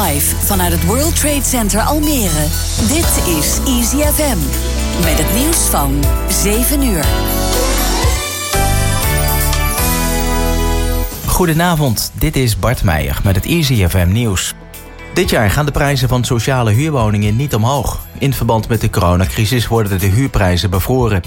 Live vanuit het World Trade Center Almere. Dit is Easy FM. Met het nieuws van 7 uur. Goedenavond, dit is Bart Meijer met het Easy FM nieuws. Dit jaar gaan de prijzen van sociale huurwoningen niet omhoog. In verband met de coronacrisis worden de huurprijzen bevroren.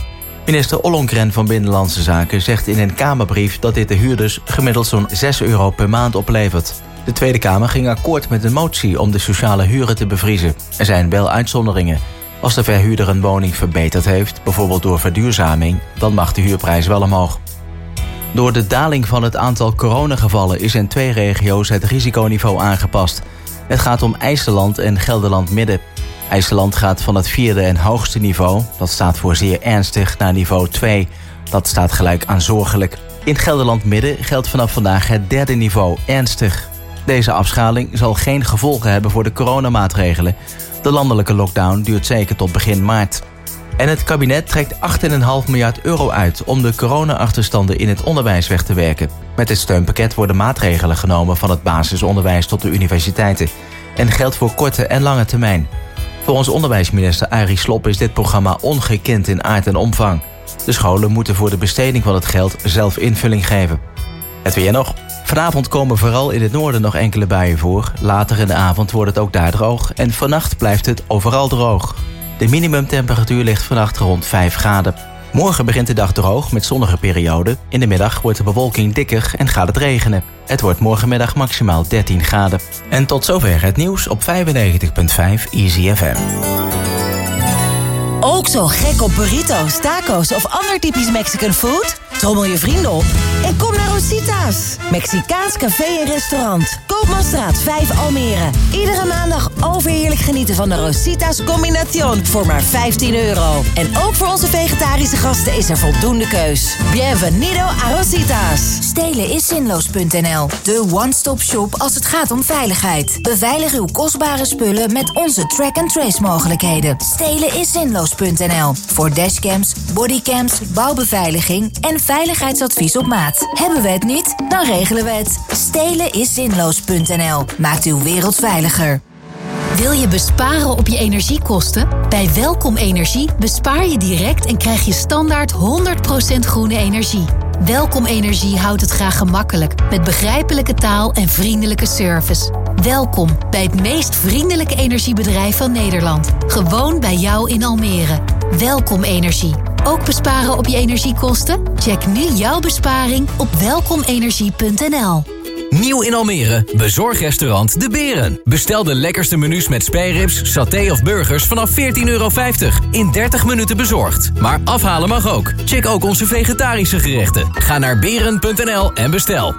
Minister Ollongren van Binnenlandse Zaken zegt in een Kamerbrief... dat dit de huurders gemiddeld zo'n 6 euro per maand oplevert. De Tweede Kamer ging akkoord met een motie om de sociale huren te bevriezen. Er zijn wel uitzonderingen. Als de verhuurder een woning verbeterd heeft, bijvoorbeeld door verduurzaming... dan mag de huurprijs wel omhoog. Door de daling van het aantal coronagevallen is in twee regio's het risiconiveau aangepast. Het gaat om IJsseland en Gelderland Midden. IJsseland gaat van het vierde en hoogste niveau, dat staat voor zeer ernstig, naar niveau 2. Dat staat gelijk aan zorgelijk. In Gelderland Midden geldt vanaf vandaag het derde niveau, ernstig. Deze afschaling zal geen gevolgen hebben voor de coronamaatregelen. De landelijke lockdown duurt zeker tot begin maart. En het kabinet trekt 8,5 miljard euro uit om de corona-achterstanden in het onderwijs weg te werken. Met het steunpakket worden maatregelen genomen van het basisonderwijs tot de universiteiten. En geldt voor korte en lange termijn. Volgens onderwijsminister Arie Slob is dit programma ongekend in aard en omvang. De scholen moeten voor de besteding van het geld zelf invulling geven. Het weer nog. Vanavond komen vooral in het noorden nog enkele buien voor. Later in de avond wordt het ook daar droog. En vannacht blijft het overal droog. De minimumtemperatuur ligt vannacht rond 5 graden. Morgen begint de dag droog met zonnige perioden. In de middag wordt de bewolking dikker en gaat het regenen. Het wordt morgenmiddag maximaal 13 graden. En tot zover het nieuws op 95.5 Easy FM. Ook zo gek op burritos, taco's of ander typisch Mexican food? Trommel je vrienden op en kom naar Rosita's. Mexicaans café en restaurant. Koopmanstraat 5 Almere. Iedere maandag overheerlijk genieten van de Rosita's combination voor maar 15 euro. En ook voor onze vegetarische gasten is er voldoende keus. Bienvenido a Rosita's. Stelen is zinloos.nl. De one-stop shop als het gaat om veiligheid. Beveilig uw kostbare spullen met onze track-and-trace mogelijkheden. Stelen is Voor dashcams, bodycams, bouwbeveiliging en veiligheidsadvies op maat. Hebben we het niet? Dan regelen we het. Stelen is zinloos.nl. Maakt uw wereld veiliger. Wil je besparen op je energiekosten? Bij Welkom Energie bespaar je direct en krijg je standaard 100% groene energie. Welkom Energie houdt het graag gemakkelijk met begrijpelijke taal en vriendelijke service. Welkom bij het meest vriendelijke energiebedrijf van Nederland. Gewoon bij jou in Almere. Welkom Energie. Ook besparen op je energiekosten? Check nu jouw besparing op welkomenergie.nl. Nieuw in Almere, bezorgrestaurant De Beren. Bestel de lekkerste menus met spijribs, saté of burgers vanaf 14,50 euro. In 30 minuten bezorgd. Maar afhalen mag ook. Check ook onze vegetarische gerechten. Ga naar beren.nl en bestel.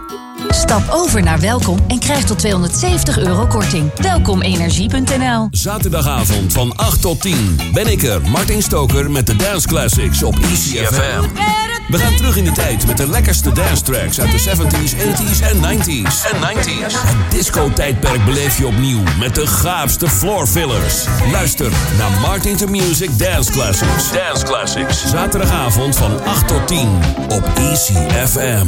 Stap over naar Welkom en krijg tot 270 euro korting. Welkomenergie.nl Zaterdagavond van 8 tot 10 ben ik er, Martin Stoker, met de Dance Classics op ECFM. We gaan terug in de tijd met de lekkerste dance tracks uit de 70s, 80s en 90s. En 90s. Het disco-tijdperk beleef je opnieuw met de gaafste floor fillers. Luister naar Martin to Music Dance Classics. Dance Classics. Zaterdagavond van 8 tot 10 op ECFM.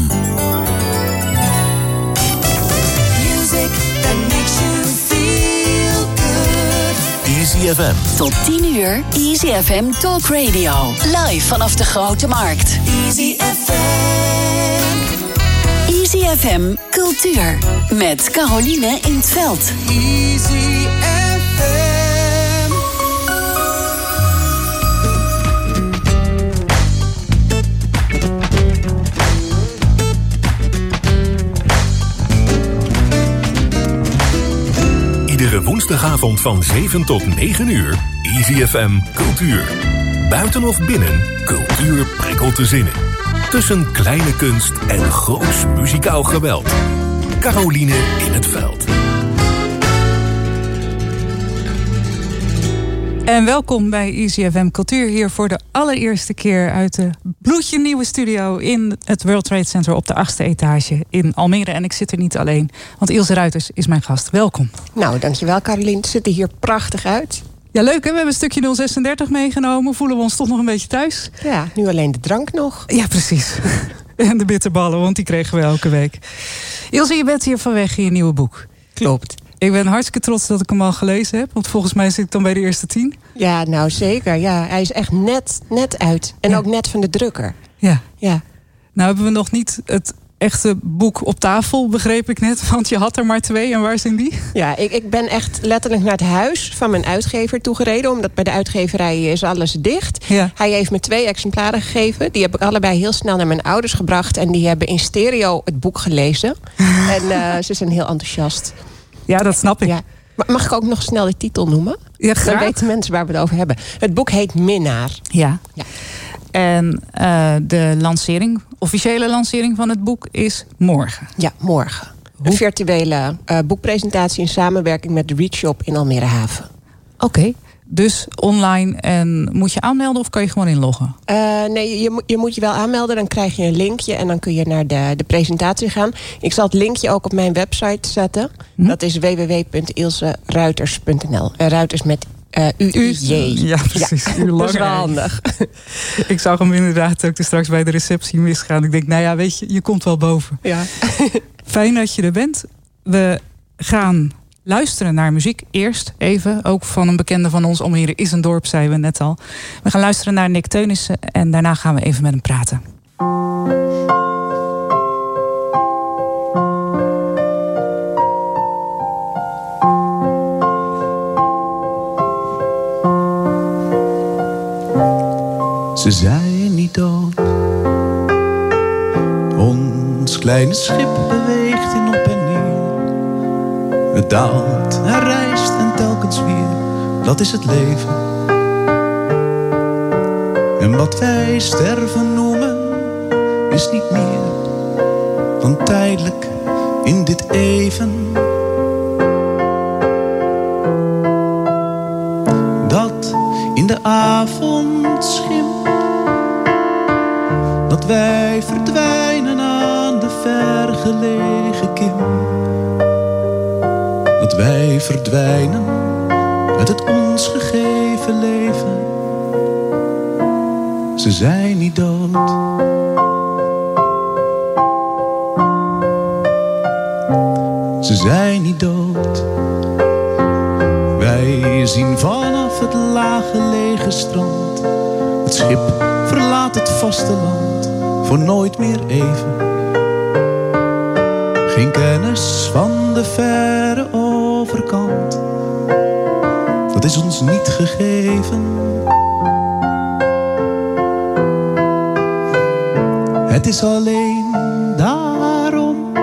FM. Tot 10 uur Easy FM Talk Radio. Live vanaf de Grote Markt. Easy FM. Easy FM Cultuur. Met Caroline in het Veld. Easy FM. Woensdagavond van 7 tot 9 uur. Easy Cultuur. Buiten of binnen, cultuur prikkelt de zinnen. Tussen kleine kunst en groots muzikaal geweld. Caroline in het veld. En welkom bij EasyFM Cultuur hier voor de allereerste keer uit de bloedje nieuwe studio in het World Trade Center op de achtste etage in Almere. En ik zit er niet alleen, want Ilse Ruiters is mijn gast. Welkom. Nou, dankjewel Caroline. Het ziet er hier prachtig uit. Ja, leuk hè? We hebben een stukje 036 meegenomen. Voelen we ons toch nog een beetje thuis? Ja, nu alleen de drank nog. Ja, precies. en de bitterballen, want die kregen we elke week. Ilse, je bent hier vanwege je nieuwe boek. Klopt. Ik ben hartstikke trots dat ik hem al gelezen heb. Want volgens mij zit ik dan bij de eerste tien. Ja, nou zeker. Ja, hij is echt net, net uit. En ook net van de drukker. Ja. Ja. Nou hebben we nog niet het echte boek op tafel, begreep ik net. Want je had er maar twee. En waar zijn die? Ja, ik, ik ben echt letterlijk naar het huis van mijn uitgever toegereden. Omdat bij de uitgeverij is alles dicht. Ja. Hij heeft me twee exemplaren gegeven. Die heb ik allebei heel snel naar mijn ouders gebracht. En die hebben in stereo het boek gelezen. en uh, ze zijn heel enthousiast. Ja, dat snap ik. Ja. Mag ik ook nog snel de titel noemen? Ja, graag. Dan weten mensen waar we het over hebben. Het boek heet Minnaar. Ja. ja. En uh, de lancering, officiële lancering van het boek is morgen. Ja, morgen. Hoe? Een virtuele uh, boekpresentatie in samenwerking met de Readshop in Almere Haven. Oké. Okay. Dus online en moet je aanmelden of kan je gewoon inloggen? Uh, nee, je, je moet je wel aanmelden. Dan krijg je een linkje en dan kun je naar de, de presentatie gaan. Ik zal het linkje ook op mijn website zetten. Hm? Dat is www.ilseruiters.nl. En Ruiters met uh, U-I-J. Ja, precies. Ja. Dat is wel handig. ik zag hem inderdaad ook straks bij de receptie misgaan. Ik denk, nou ja, weet je, je komt wel boven. Ja. Fijn dat je er bent. We gaan luisteren naar muziek. Eerst even, ook van een bekende van ons. Almere is een dorp, zeiden we net al. We gaan luisteren naar Nick Teunissen en daarna gaan we even met hem praten. Ze zijn niet dood. Ons kleine schip Daalt en rijst en telkens weer. Dat is het leven. En wat wij sterven noemen, is niet meer dan tijdelijk in dit even. Dat in de avond schim dat wij verdwijnen aan de vergelegen kim. Wij verdwijnen uit het ons gegeven leven. Ze zijn niet dood. Ze zijn niet dood. Wij zien vanaf het lage lege strand. Het schip verlaat het vasteland voor nooit meer even. Geen kennis van de verre is ons niet gegeven. Het is alleen daarom,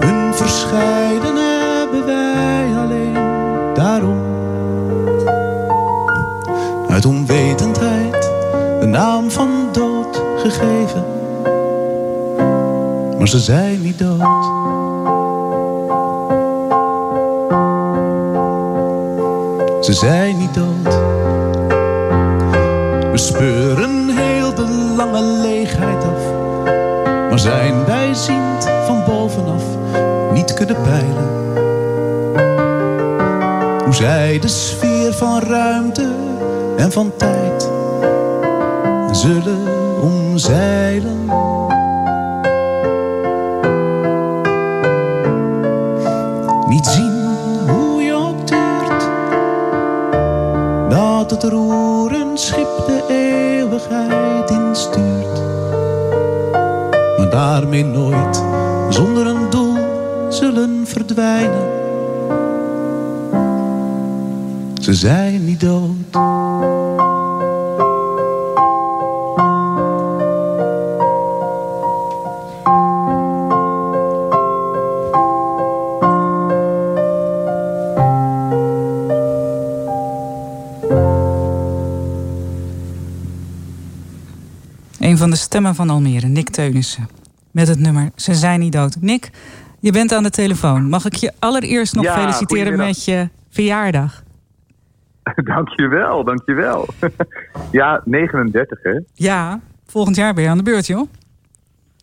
een verscheiden hebben wij alleen daarom. Uit onwetendheid de naam van dood gegeven. Maar ze zijn niet dood. Ze zijn niet dood. We speuren heel de lange leegheid af. Maar zijn bijziend van bovenaf niet kunnen peilen. Hoe zij de sfeer van ruimte en van tijd zullen omzeilen. Het schip de eeuwigheid instuurt. Maar daarmee nooit zonder een doel zullen verdwijnen. Ze zijn niet dood. Een van de stemmen van Almere, Nick Teunissen. Met het nummer Ze zijn niet dood. Nick, je bent aan de telefoon. Mag ik je allereerst nog Ja, feliciteren met je verjaardag? Dankjewel, dankjewel. ja, 39 hè? Ja, volgend jaar ben je aan de beurt, joh.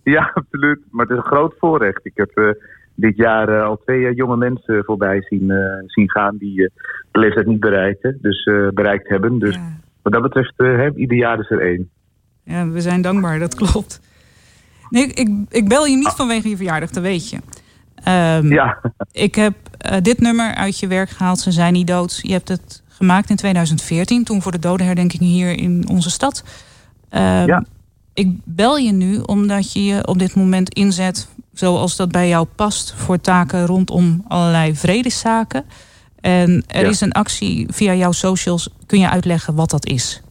Ja, absoluut. Maar het is een groot voorrecht. Ik heb eh, dit jaar eh, al twee eh, jonge mensen voorbij zien, zien gaan die de leeftijd niet bereiken, dus, bereikt hebben. Dus wat dat betreft, ieder jaar is er één. Ja, we zijn dankbaar, dat klopt. Nee, ik, ik bel je niet vanwege je verjaardag, dat weet je. Ehm, Ja. Ik heb eh, dit nummer uit je werk gehaald. Ze zijn niet dood. Je hebt het gemaakt in 2014, toen voor de dodenherdenking hier in onze stad. Ehm, Ja. Ik bel je nu omdat je je op dit moment inzet, zoals dat bij jou past, voor taken rondom allerlei vredeszaken. En er Ja. is een actie via jouw socials. Kun je uitleggen wat dat is?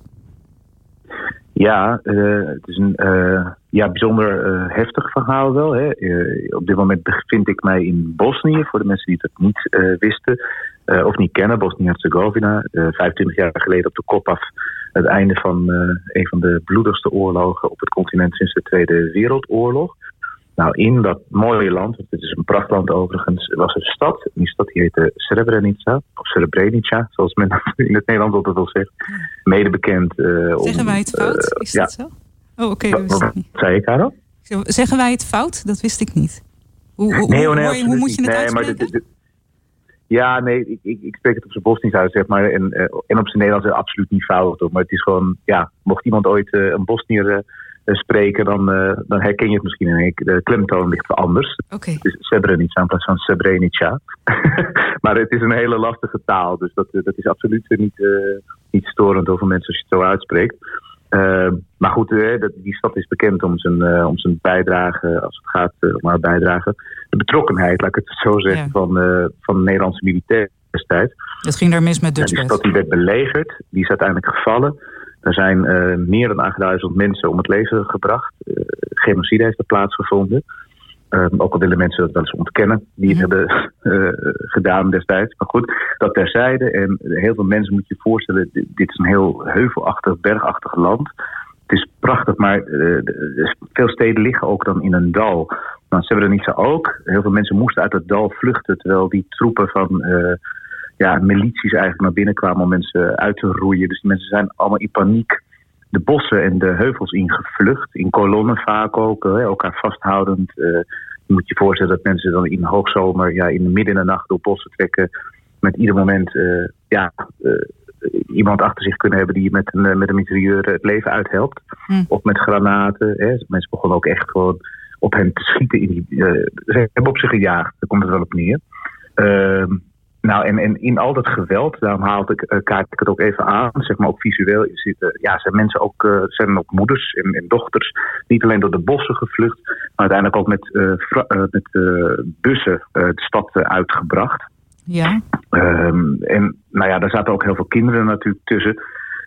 Ja, eh, het is een eh, ja, bijzonder eh, heftig verhaal wel. Hè. Op dit moment bevind ik mij in Bosnië, voor de mensen die het niet wisten of niet kennen. Bosnië-Herzegovina, eh 25 jaar geleden op de kop af. Het einde van een van de bloedigste oorlogen op het continent sinds de Tweede Wereldoorlog. Nou, in dat mooie land, want het is een prachtland overigens, was een stad. Die stad die heette Srebrenica, of Srebrenica, zoals men in het Nederlands altijd wel zegt. Mede bekend eh. Zeggen wij het fout? eh, Is ja. dat zo? Oh, oké, dat niet. Wat zei ik, Karel? Zeggen wij het fout? Dat wist ik niet. Hoe, hoe, Nee, hoe, oh, nee, hoe moet je het. Nee, maar uitspreken? dit- dit- Ja, nee, ik, ik, ik spreek het op zijn Bosnisch uit, zeg maar. En, eh, en op zijn Nederlands is het absoluut niet fout. Maar het is gewoon, ja, mocht iemand ooit een Bosnier spreken, dan, eh, dan herken je het misschien. En ik, de klemtoon ligt wel anders. Oké. Het is Srebrenica in plaats van Srebrenica. maar het is een hele lastige taal, dus dat, eh, dat is absoluut niet, eh, niet storend over mensen als je het zo uitspreekt. Eh, maar goed, eh, dat, die stad is bekend om zijn, eh, om zijn bijdrage, als het gaat eh, om haar bijdrage. De betrokkenheid, laat ik het zo zeggen, Ja. van, eh, van de Nederlandse militair destijds. Het ging daar mis met Ja, die stad die werd belegerd, die is uiteindelijk gevallen. Er zijn eh, meer dan 8000 mensen om het leven gebracht. Eh, genocide heeft er plaatsgevonden. Ehm, ook al willen mensen dat wel eens ontkennen, die het hebben eh, gedaan destijds. Maar goed, dat terzijde. En heel veel mensen moet je je voorstellen, dit, dit is een heel heuvelachtig, bergachtig land. Het is prachtig, maar veel steden liggen ook dan in een dal. Nou, Srebrenica ook. Heel veel mensen moesten uit het dal vluchten, terwijl die troepen van ja, milities eigenlijk naar binnen kwamen om mensen uit te roeien. Dus die mensen zijn allemaal in paniek de bossen en de heuvels ingevlucht. In kolonnen vaak ook, hè, elkaar vasthoudend. Eh, je moet je voorstellen dat mensen dan in hoogzomer, ja, in de midden in de nacht door bossen trekken. Met ieder moment eh, ja, eh, iemand achter zich kunnen hebben die met een, met een mitrailleur het leven uithelpt. Hm. Of met granaten. Hè. Mensen begonnen ook echt gewoon op hen te schieten. In die, ze hebben op ze gejaagd, daar komt het wel op neer. Nou, en, en in al dat geweld, daarom haal ik, eh, kaart ik het ook even aan, zeg maar ook visueel, is het, eh, ja, zijn mensen ook, eh, zijn ook moeders en, en dochters, niet alleen door de bossen gevlucht, maar uiteindelijk ook met, eh, met bussen de stad uitgebracht. Ja. Ehm, en nou ja, daar zaten ook heel veel kinderen natuurlijk tussen.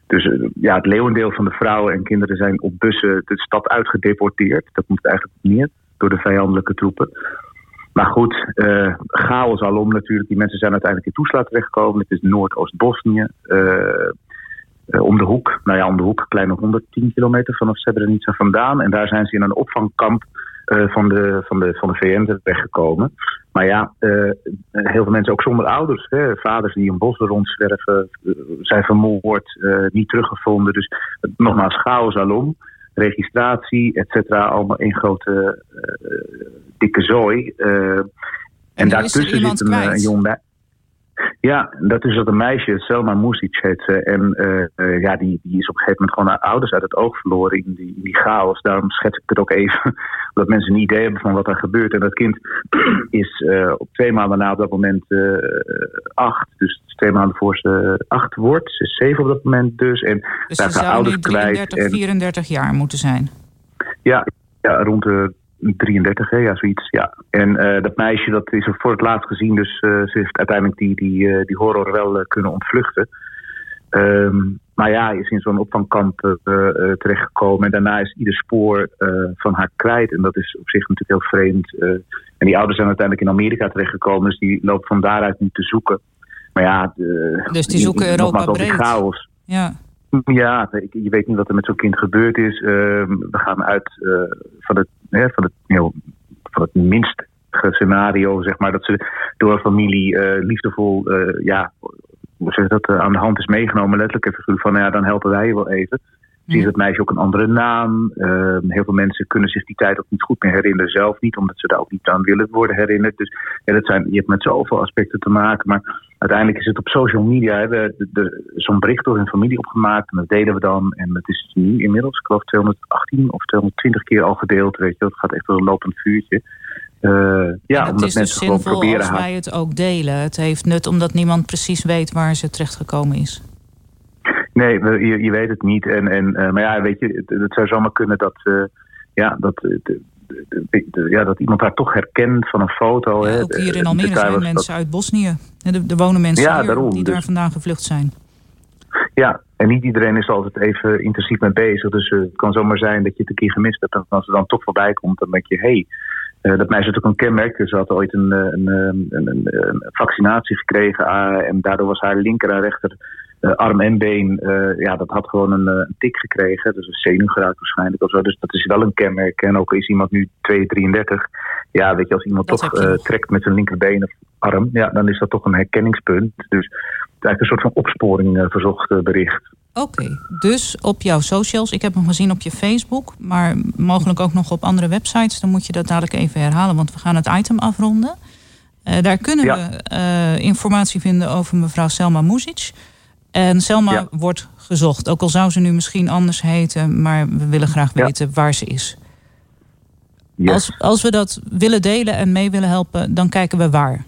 Dus ja, het leeuwendeel van de vrouwen en kinderen zijn op bussen de stad uitgedeporteerd. Dat moet eigenlijk niet door de vijandelijke troepen. Maar goed, eh, chaos alom natuurlijk. Die mensen zijn uiteindelijk in Toesla terechtgekomen. Het is Noordoost-Bosnië. eh, eh, om de hoek, nou ja, om de hoek, kleine 110 kilometer vanaf Srebrenica vandaan. En daar zijn ze in een opvangkamp van, de, van, de, van de VN terechtgekomen. Maar ja, heel veel mensen ook zonder ouders. Hè, vaders die in bossen rondzwerven, zijn vermoord, niet teruggevonden. Dus nogmaals, chaos alom. Registratie, et cetera, allemaal één grote eh, dikke zooi. Eh, en, daartussen zit een, eh, kwijt. een jong meisje. Ja, dat is dat een meisje, Selma Music heet ze. En eh, eh, ja, die, die is op een gegeven moment gewoon haar ouders uit het oog verloren in die, in die chaos. Daarom schets ik het ook even, dat mensen een idee hebben van wat er gebeurt. En dat kind is eh, op twee maanden na op dat moment acht. Dus twee maanden voor ze acht wordt. Ze is zeven op dat moment dus. En Dus haar ouders nu kwijt. 33, En, 34 jaar moeten zijn. ja, ja, rond de 33, hè, ja, zoiets. Ja. En eh, dat meisje dat is er voor het laatst gezien, dus eh, ze heeft uiteindelijk die, die, eh, die horror wel kunnen ontvluchten. Ehm, maar ja, is in zo'n opvangkamp terechtgekomen. En daarna is ieder spoor van haar kwijt. En dat is op zich natuurlijk heel vreemd. en die ouders zijn uiteindelijk in Amerika terechtgekomen. Dus die lopen van daaruit nu te zoeken. Maar ja, de, Dus die zoeken Europa die breed. chaos. Ja. Ja, je weet niet wat er met zo'n kind gebeurd is. Ehm, we gaan uit eh, van, het, hè, van, het, van het minst scenario, zeg maar, dat ze door een familie eh, liefdevol, eh, ja, dat, aan de hand is meegenomen, letterlijk even van, nou ja, dan helpen wij je wel even. Je dat meisje ook een andere naam. Ehm, heel veel mensen kunnen zich die tijd ook niet goed meer herinneren, zelf niet, omdat ze daar ook niet aan willen worden herinnerd. Dus ja, dat zijn, je hebt met zoveel aspecten te maken. Maar uiteindelijk is het op social media, hè, we- de- de- zo'n bericht door hun familie opgemaakt. En dat deden we dan. En het is nu inmiddels, ik geloof 218 of 220 keer al gedeeld. Weet je, het gaat echt als een lopend vuurtje. ja, het omdat is mensen dus gewoon zinvol proberen als haar- wij het ook delen. Het heeft nut omdat niemand precies weet waar ze terechtgekomen is. Nee, je, je weet het niet. En, en, eh, maar ja, weet je, het, het zou zomaar kunnen dat, eh, ja, dat, eh, de- de- ja, dat iemand haar toch herkent van een foto. hè. Ook hier in Almere zijn dat- mensen uit Bosnië. Er, wonen mensen Ja, hier daarom, die dus- daar vandaan gevlucht zijn. Ja, en niet iedereen is altijd even intensief mee bezig. Dus het kan zomaar zijn dat je het een keer gemist hebt. En als het dan toch voorbij komt, dan denk je... hé, hey, dat meisje had ook een kenmerk. Ze had ooit een, een, een, een, vaccinatie gekregen. en daardoor was haar linker en rechter arm en been... eh, ja, dat had gewoon een, eh, tik gekregen. Dus een zenuw geraakt waarschijnlijk of zo. Dus dat is wel een kenmerk. En ook is iemand nu 2, 33... Ja, weet je, als iemand Dat toch eh, trekt met zijn linkerbeen of arm... Ja, dan is dat toch een herkenningspunt. Dus eigenlijk een soort van opsporing eh, verzocht eh, bericht. Oké, dus op jouw socials. Ik heb hem gezien op je Facebook, maar mogelijk ook nog op andere websites. Dan moet je dat dadelijk even herhalen, want we gaan het item afronden. Eh, daar kunnen Ja. we eh, informatie vinden over mevrouw Selma Muzic. En Selma Ja. wordt gezocht, ook al zou ze nu misschien anders heten, maar we willen graag Ja. weten waar ze is. Yes. Als, als we dat willen delen en mee willen helpen, dan kijken we waar.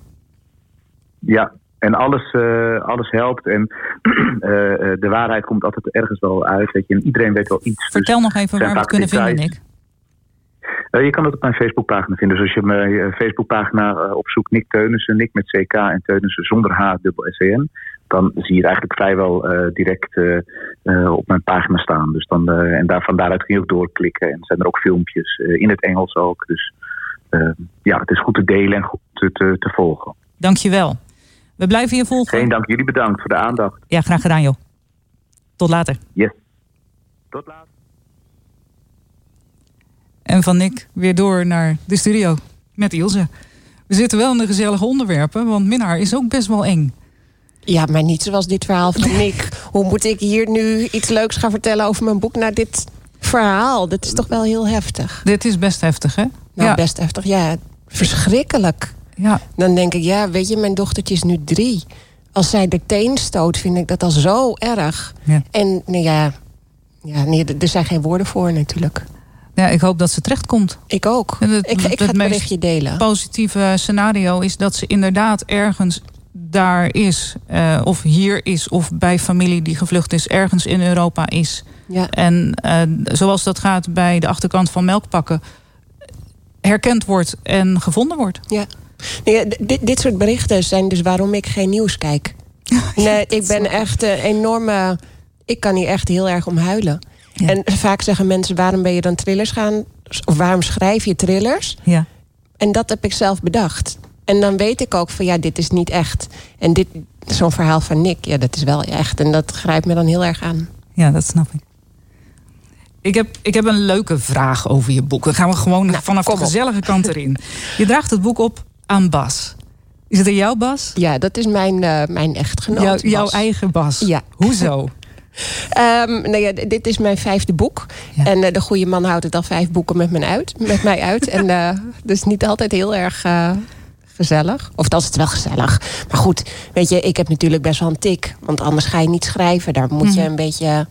Ja, en alles, eh, alles helpt. En eh, eh, de waarheid komt altijd ergens wel uit. Weet je. En iedereen weet wel iets. Vertel Dus nog even waar we het kunnen vinden. Nick. Je kan het op mijn Facebookpagina vinden. Dus als je mijn Facebookpagina opzoekt, Nick Teunissen, Nick met CK en Teunissen zonder H, dubbel SEN. Dan zie je het eigenlijk vrijwel eh, direct eh, eh, op mijn pagina staan. Dus dan, en daar, van daaruit kun je ook doorklikken. En zijn er ook filmpjes, in het Engels ook. Dus ja, het is goed te delen en goed te, te, te volgen. Dankjewel. We blijven je volgen. Geen dank, jullie bedankt voor de aandacht. Ja, graag gedaan joh. Tot later. Yes. Tot later. En van Nick weer door naar de studio met Ilse. We zitten wel in de gezellige onderwerpen, want minnaar is ook best wel eng. Ja, maar niet zoals dit verhaal van Nick. Hoe moet ik hier nu iets leuks gaan vertellen over mijn boek? Nou, dit verhaal, dat is toch wel heel heftig. Dit is best heftig, hè? Nou, ja. best heftig. Ja, verschrikkelijk. Ja. Dan denk ik, ja, weet je, mijn dochtertje is nu drie. Als zij de teen stoot, vind ik dat al zo erg. Ja. En nou ja, ja nee, er zijn geen woorden voor natuurlijk. ja, ik hoop dat ze terechtkomt. Ik ook. Het- ik, ik het ga het berichtje delen. positieve scenario is dat ze inderdaad ergens daar is, eh, of hier is, of bij familie die gevlucht is, ergens in Europa is. Ja. En eh, zoals dat gaat bij de achterkant van melkpakken, herkend wordt en gevonden wordt. Ja. Nee, dit, dit soort berichten zijn dus waarom ik geen nieuws kijk. Nee, ik ben echt een enorme. Ik kan hier echt heel erg om huilen. Ja. En vaak zeggen mensen: waarom ben je dan thrillers gaan? Of waarom schrijf je thrillers? Ja. En dat heb ik zelf bedacht. En dan weet ik ook van ja, dit is niet echt. En dit, zo'n verhaal van Nick, ja, dat is wel echt. En dat grijpt me dan heel erg aan. Ja, dat snap ik. Ik heb, ik heb een leuke vraag over je boek. Dan gaan we gewoon Nou, vanaf de op. gezellige kant erin. Je draagt het boek op aan Bas. Is het een jouw Bas? Ja, dat is mijn, eh, mijn echtgenoot. Jouw, eigen Bas? Ja. Hoezo? Ehm, nou ja, dit is mijn vijfde boek. Ja. En eh, de goede man houdt het al vijf boeken met, me uit, met mij uit. en eh dus niet altijd heel erg gezellig. Of dat is het wel gezellig. Maar goed, weet je, ik heb natuurlijk best wel een tik. Want anders ga je niet schrijven. Daar moet je Mhm. een beetje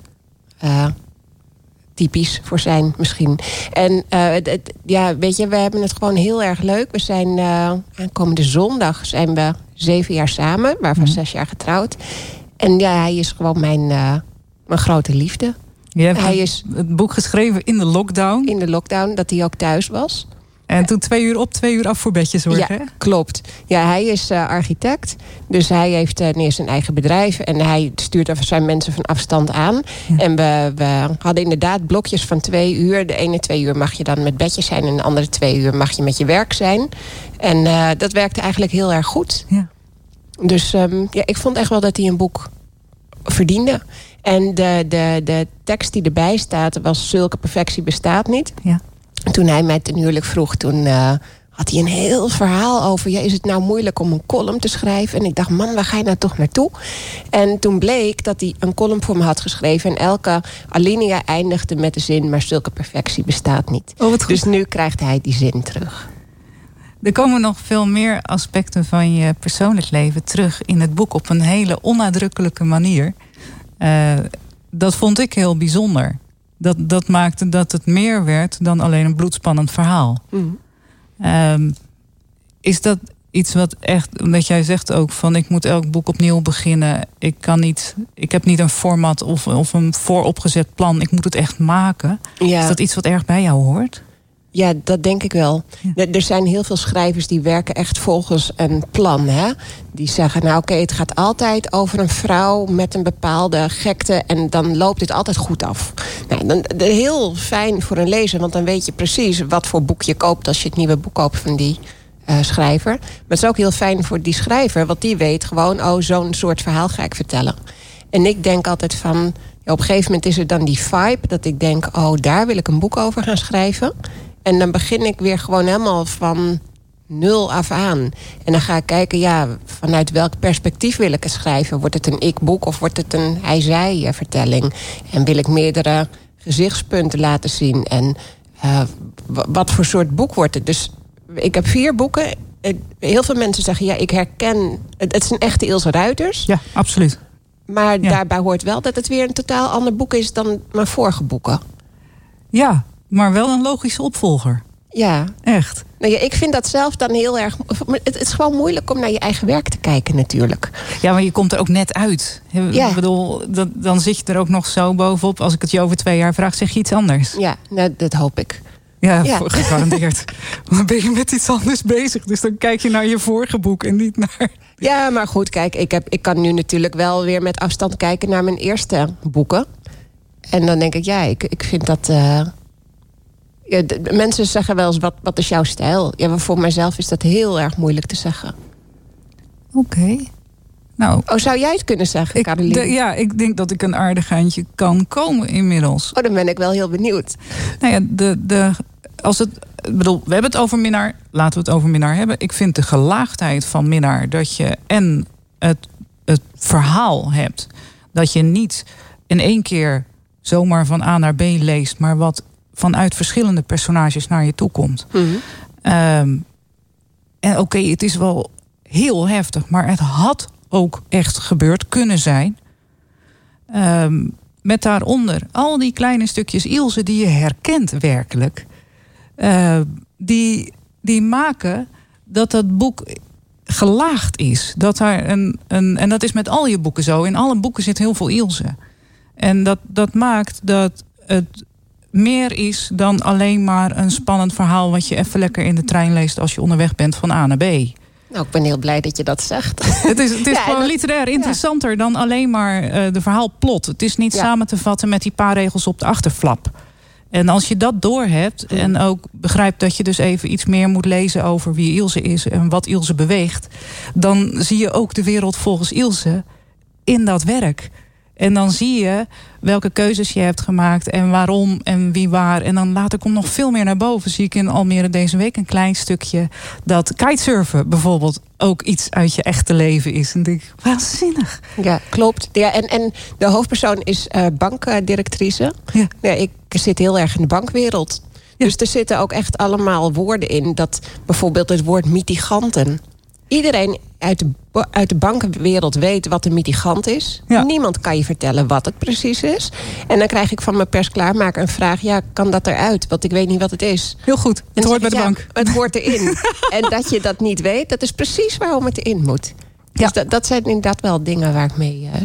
eh, typisch voor zijn misschien. En eh, het- het- ja, weet je, we hebben het gewoon heel erg leuk. We zijn eh, aankomende zondag zijn we zeven jaar samen. Waarvan Mhm. zes jaar getrouwd. En ja, hij is gewoon mijn, mijn grote liefde. Je hebt Hij is- het boek geschreven in de lockdown. In de lockdown, dat hij ook thuis was. En toen twee uur op, twee uur af voor bedje zorgen. ja, klopt. Ja, hij is eh, architect. Dus hij heeft uh, neer zijn eigen bedrijf. En hij stuurt zijn mensen van afstand aan. En we, we hadden inderdaad blokjes van twee uur. De ene twee uur mag je dan met bedjes zijn. En de andere twee uur mag je met je werk zijn. En eh, dat werkte eigenlijk heel erg goed. Ja. Dus ehm, ja, ik vond echt wel dat hij een boek verdiende. En de, de, de tekst die erbij staat was... Zulke perfectie bestaat niet. Ja. Toen hij mij ten huwelijk vroeg, toen eh, had hij een heel verhaal over... Ja, is het nou moeilijk om een column te schrijven? En ik dacht, man, waar ga je nou toch naartoe? En toen bleek dat hij een column voor me had geschreven... en elke alinea eindigde met de zin... maar zulke perfectie bestaat niet. Oh, wat goed. Dus nu krijgt hij die zin terug. Er komen nog veel meer aspecten van je persoonlijk leven terug in het boek op een hele onnadrukkelijke manier. Eh, dat vond ik heel bijzonder. Dat, dat maakte dat het meer werd dan alleen een bloedspannend verhaal. Mhm. Ehm, is dat iets wat echt, omdat jij zegt ook van ik moet elk boek opnieuw beginnen. Ik kan niet, ik heb niet een format of, of een vooropgezet plan. Ik moet het echt maken. Ja. Is dat iets wat erg bij jou hoort? Ja, dat denk ik wel. Er zijn heel veel schrijvers die werken echt volgens een plan. Hè? Die zeggen, nou oké, het gaat altijd over een vrouw met een bepaalde gekte... en dan loopt dit altijd goed af. Nou, dan, heel fijn voor een lezer, want dan weet je precies... wat voor boek je koopt als je het nieuwe boek koopt van die uh, schrijver. Maar het is ook heel fijn voor die schrijver, want die weet gewoon... oh, zo'n soort verhaal ga ik vertellen. En ik denk altijd van... Ja, op een gegeven moment is er dan die vibe dat ik denk... oh, daar wil ik een boek over gaan schrijven... En dan begin ik weer gewoon helemaal van nul af aan. En dan ga ik kijken, ja, vanuit welk perspectief wil ik het schrijven? Wordt het een ik-boek of wordt het een hij-zij-vertelling? En wil ik meerdere gezichtspunten laten zien? En uh, wat voor soort boek wordt het? Dus ik heb vier boeken. Heel veel mensen zeggen, ja, ik herken... Het, een echte Ilse Ruiters. Ja, absoluut. Maar ja. daarbij hoort wel dat het weer een totaal ander boek is... dan mijn vorige boeken. Ja, maar wel een logische opvolger. Ja. Echt. Nou ja, ik vind dat zelf dan heel erg. Het is gewoon moeilijk om naar je eigen werk te kijken, natuurlijk. Ja, maar je komt er ook net uit. Ja. Ik bedoel, dan, dan zit je er ook nog zo bovenop. Als ik het je over twee jaar vraag, zeg je iets anders. Ja, nou, dat hoop ik. Ja, ja. gegarandeerd. dan ben je met iets anders bezig. Dus dan kijk je naar je vorige boek en niet naar. Ja, maar goed, kijk, ik, heb, ik kan nu natuurlijk wel weer met afstand kijken naar mijn eerste boeken. En dan denk ik, ja, ik, ik vind dat. Uh, mensen zeggen wel eens, wat, wat is jouw stijl? Ja, maar voor mijzelf is dat heel erg moeilijk te zeggen. Oké. Nou, oh, zou jij het kunnen zeggen, ik, Caroline? ja, ik denk dat ik een aardig eindje kan komen inmiddels. Oh, dan ben ik wel heel benieuwd. Nou ja, de, de, als het, bedoel, we hebben het over Minnaar. Laten we het over Minnaar hebben. Ik vind de gelaagdheid van Minnaar dat je en het, het verhaal hebt. Dat je niet in één keer zomaar van A naar B leest, maar wat vanuit verschillende personages naar je toe komt. Mhm. Ehm, en oké, het is wel heel heftig, maar het had ook echt gebeurd kunnen zijn. Um, met daaronder al die kleine stukjes Ilse die je herkent werkelijk. Uh, die, die maken dat dat boek gelaagd is. Dat daar een, een, en dat is met al je boeken zo. In alle boeken zit heel veel Ilse. En dat, dat maakt dat het meer is dan alleen maar een spannend verhaal... wat je even lekker in de trein leest als je onderweg bent van A naar B. Nou, ik ben heel blij dat je dat zegt. Het is, het is gewoon literair interessanter dan alleen maar uh, de verhaalplot. Het is niet samen te vatten met die paar regels op de achterflap. En als je dat doorhebt mm. en ook begrijpt dat je dus even iets meer moet lezen over wie Ilse is en wat Ilse beweegt, dan zie je ook de wereld volgens Ilse in dat werk. En dan zie je welke keuzes je hebt gemaakt en waarom en wie waar. En dan later komt nog veel meer naar boven. Zie ik in Almere deze week een klein stukje dat kitesurfen bijvoorbeeld ook iets uit je echte leven is. En denk ik, waanzinnig. Ja, klopt. Ja, en, en de hoofdpersoon is uh, bankdirectrice. Ja. ja. Ik zit heel erg in de bankwereld. Ja. Dus er zitten ook echt allemaal woorden in. Dat bijvoorbeeld het woord mitiganten iedereen uit de, uit de bankenwereld weet wat een mitigant is. Niemand kan je vertellen wat het precies is. En dan krijg ik van mijn persklaarmaker een vraag... ja, kan dat eruit? Want ik weet niet wat het is. Heel goed, het hoort bij de bank. Het hoort erin. en dat je dat niet weet, dat is precies waarom het erin moet. Dus dat, dat zijn inderdaad wel dingen waar ik mee uh,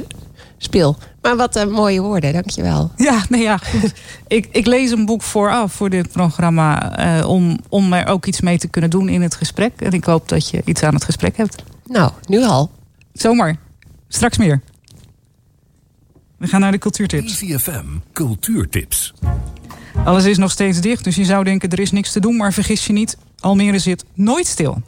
speel. Maar wat uh, mooie woorden, dankjewel. Ja, nee, ja goed. ik, ik lees een boek vooraf voor dit programma... Uh, om, om er ook iets mee te kunnen doen in het gesprek. En ik hoop dat je iets aan het gesprek hebt. Nou, nu al. Zomaar. Straks meer. We gaan naar de cultuurtips. CFM Cultuurtips. Alles is nog steeds dicht, dus je zou denken er is niks te doen. Maar vergis je niet, Almere zit nooit stil.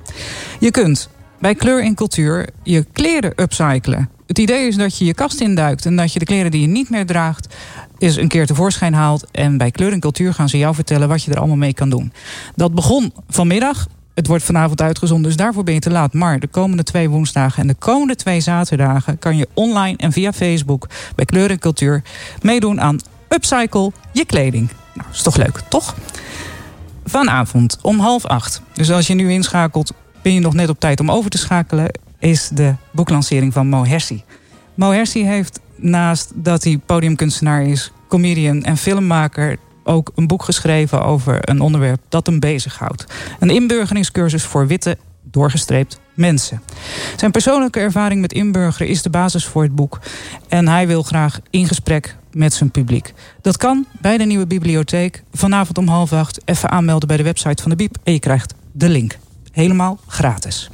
Je kunt bij Kleur in Cultuur je kleren upcyclen. Het idee is dat je je kast induikt en dat je de kleren die je niet meer draagt eens een keer tevoorschijn haalt. En bij Kleur en Cultuur gaan ze jou vertellen wat je er allemaal mee kan doen. Dat begon vanmiddag. Het wordt vanavond uitgezonden, dus daarvoor ben je te laat. Maar de komende twee woensdagen en de komende twee zaterdagen kan je online en via Facebook bij Kleur en Cultuur meedoen aan Upcycle je kleding. Nou, is toch leuk, toch? Vanavond om half acht. Dus als je nu inschakelt, ben je nog net op tijd om over te schakelen is de boeklancering van Mo Hersi. Mo heeft naast dat hij podiumkunstenaar is, comedian en filmmaker ook een boek geschreven over een onderwerp dat hem bezighoudt. Een inburgeringscursus voor witte doorgestreept mensen. Zijn persoonlijke ervaring met inburgeren is de basis voor het boek. En hij wil graag in gesprek met zijn publiek. Dat kan bij de nieuwe bibliotheek. Vanavond om half acht even aanmelden bij de website van de Biep. En je krijgt de link. Helemaal gratis.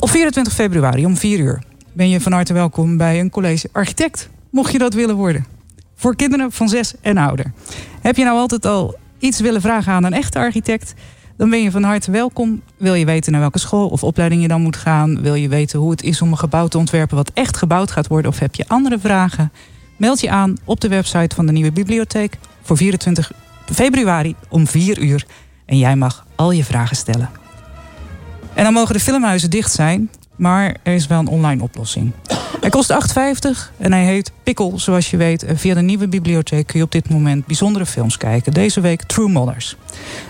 Op 24 februari om 4 uur ben je van harte welkom bij een college architect. Mocht je dat willen worden. Voor kinderen van 6 en ouder. Heb je nou altijd al iets willen vragen aan een echte architect? Dan ben je van harte welkom. Wil je weten naar welke school of opleiding je dan moet gaan? Wil je weten hoe het is om een gebouw te ontwerpen wat echt gebouwd gaat worden? Of heb je andere vragen? Meld je aan op de website van de nieuwe bibliotheek voor 24 februari om 4 uur. En jij mag al je vragen stellen. En dan mogen de filmhuizen dicht zijn, maar er is wel een online oplossing. Hij kost 8,50 en hij heet Pikkel, zoals je weet. En via de nieuwe bibliotheek kun je op dit moment bijzondere films kijken. Deze week True Mothers.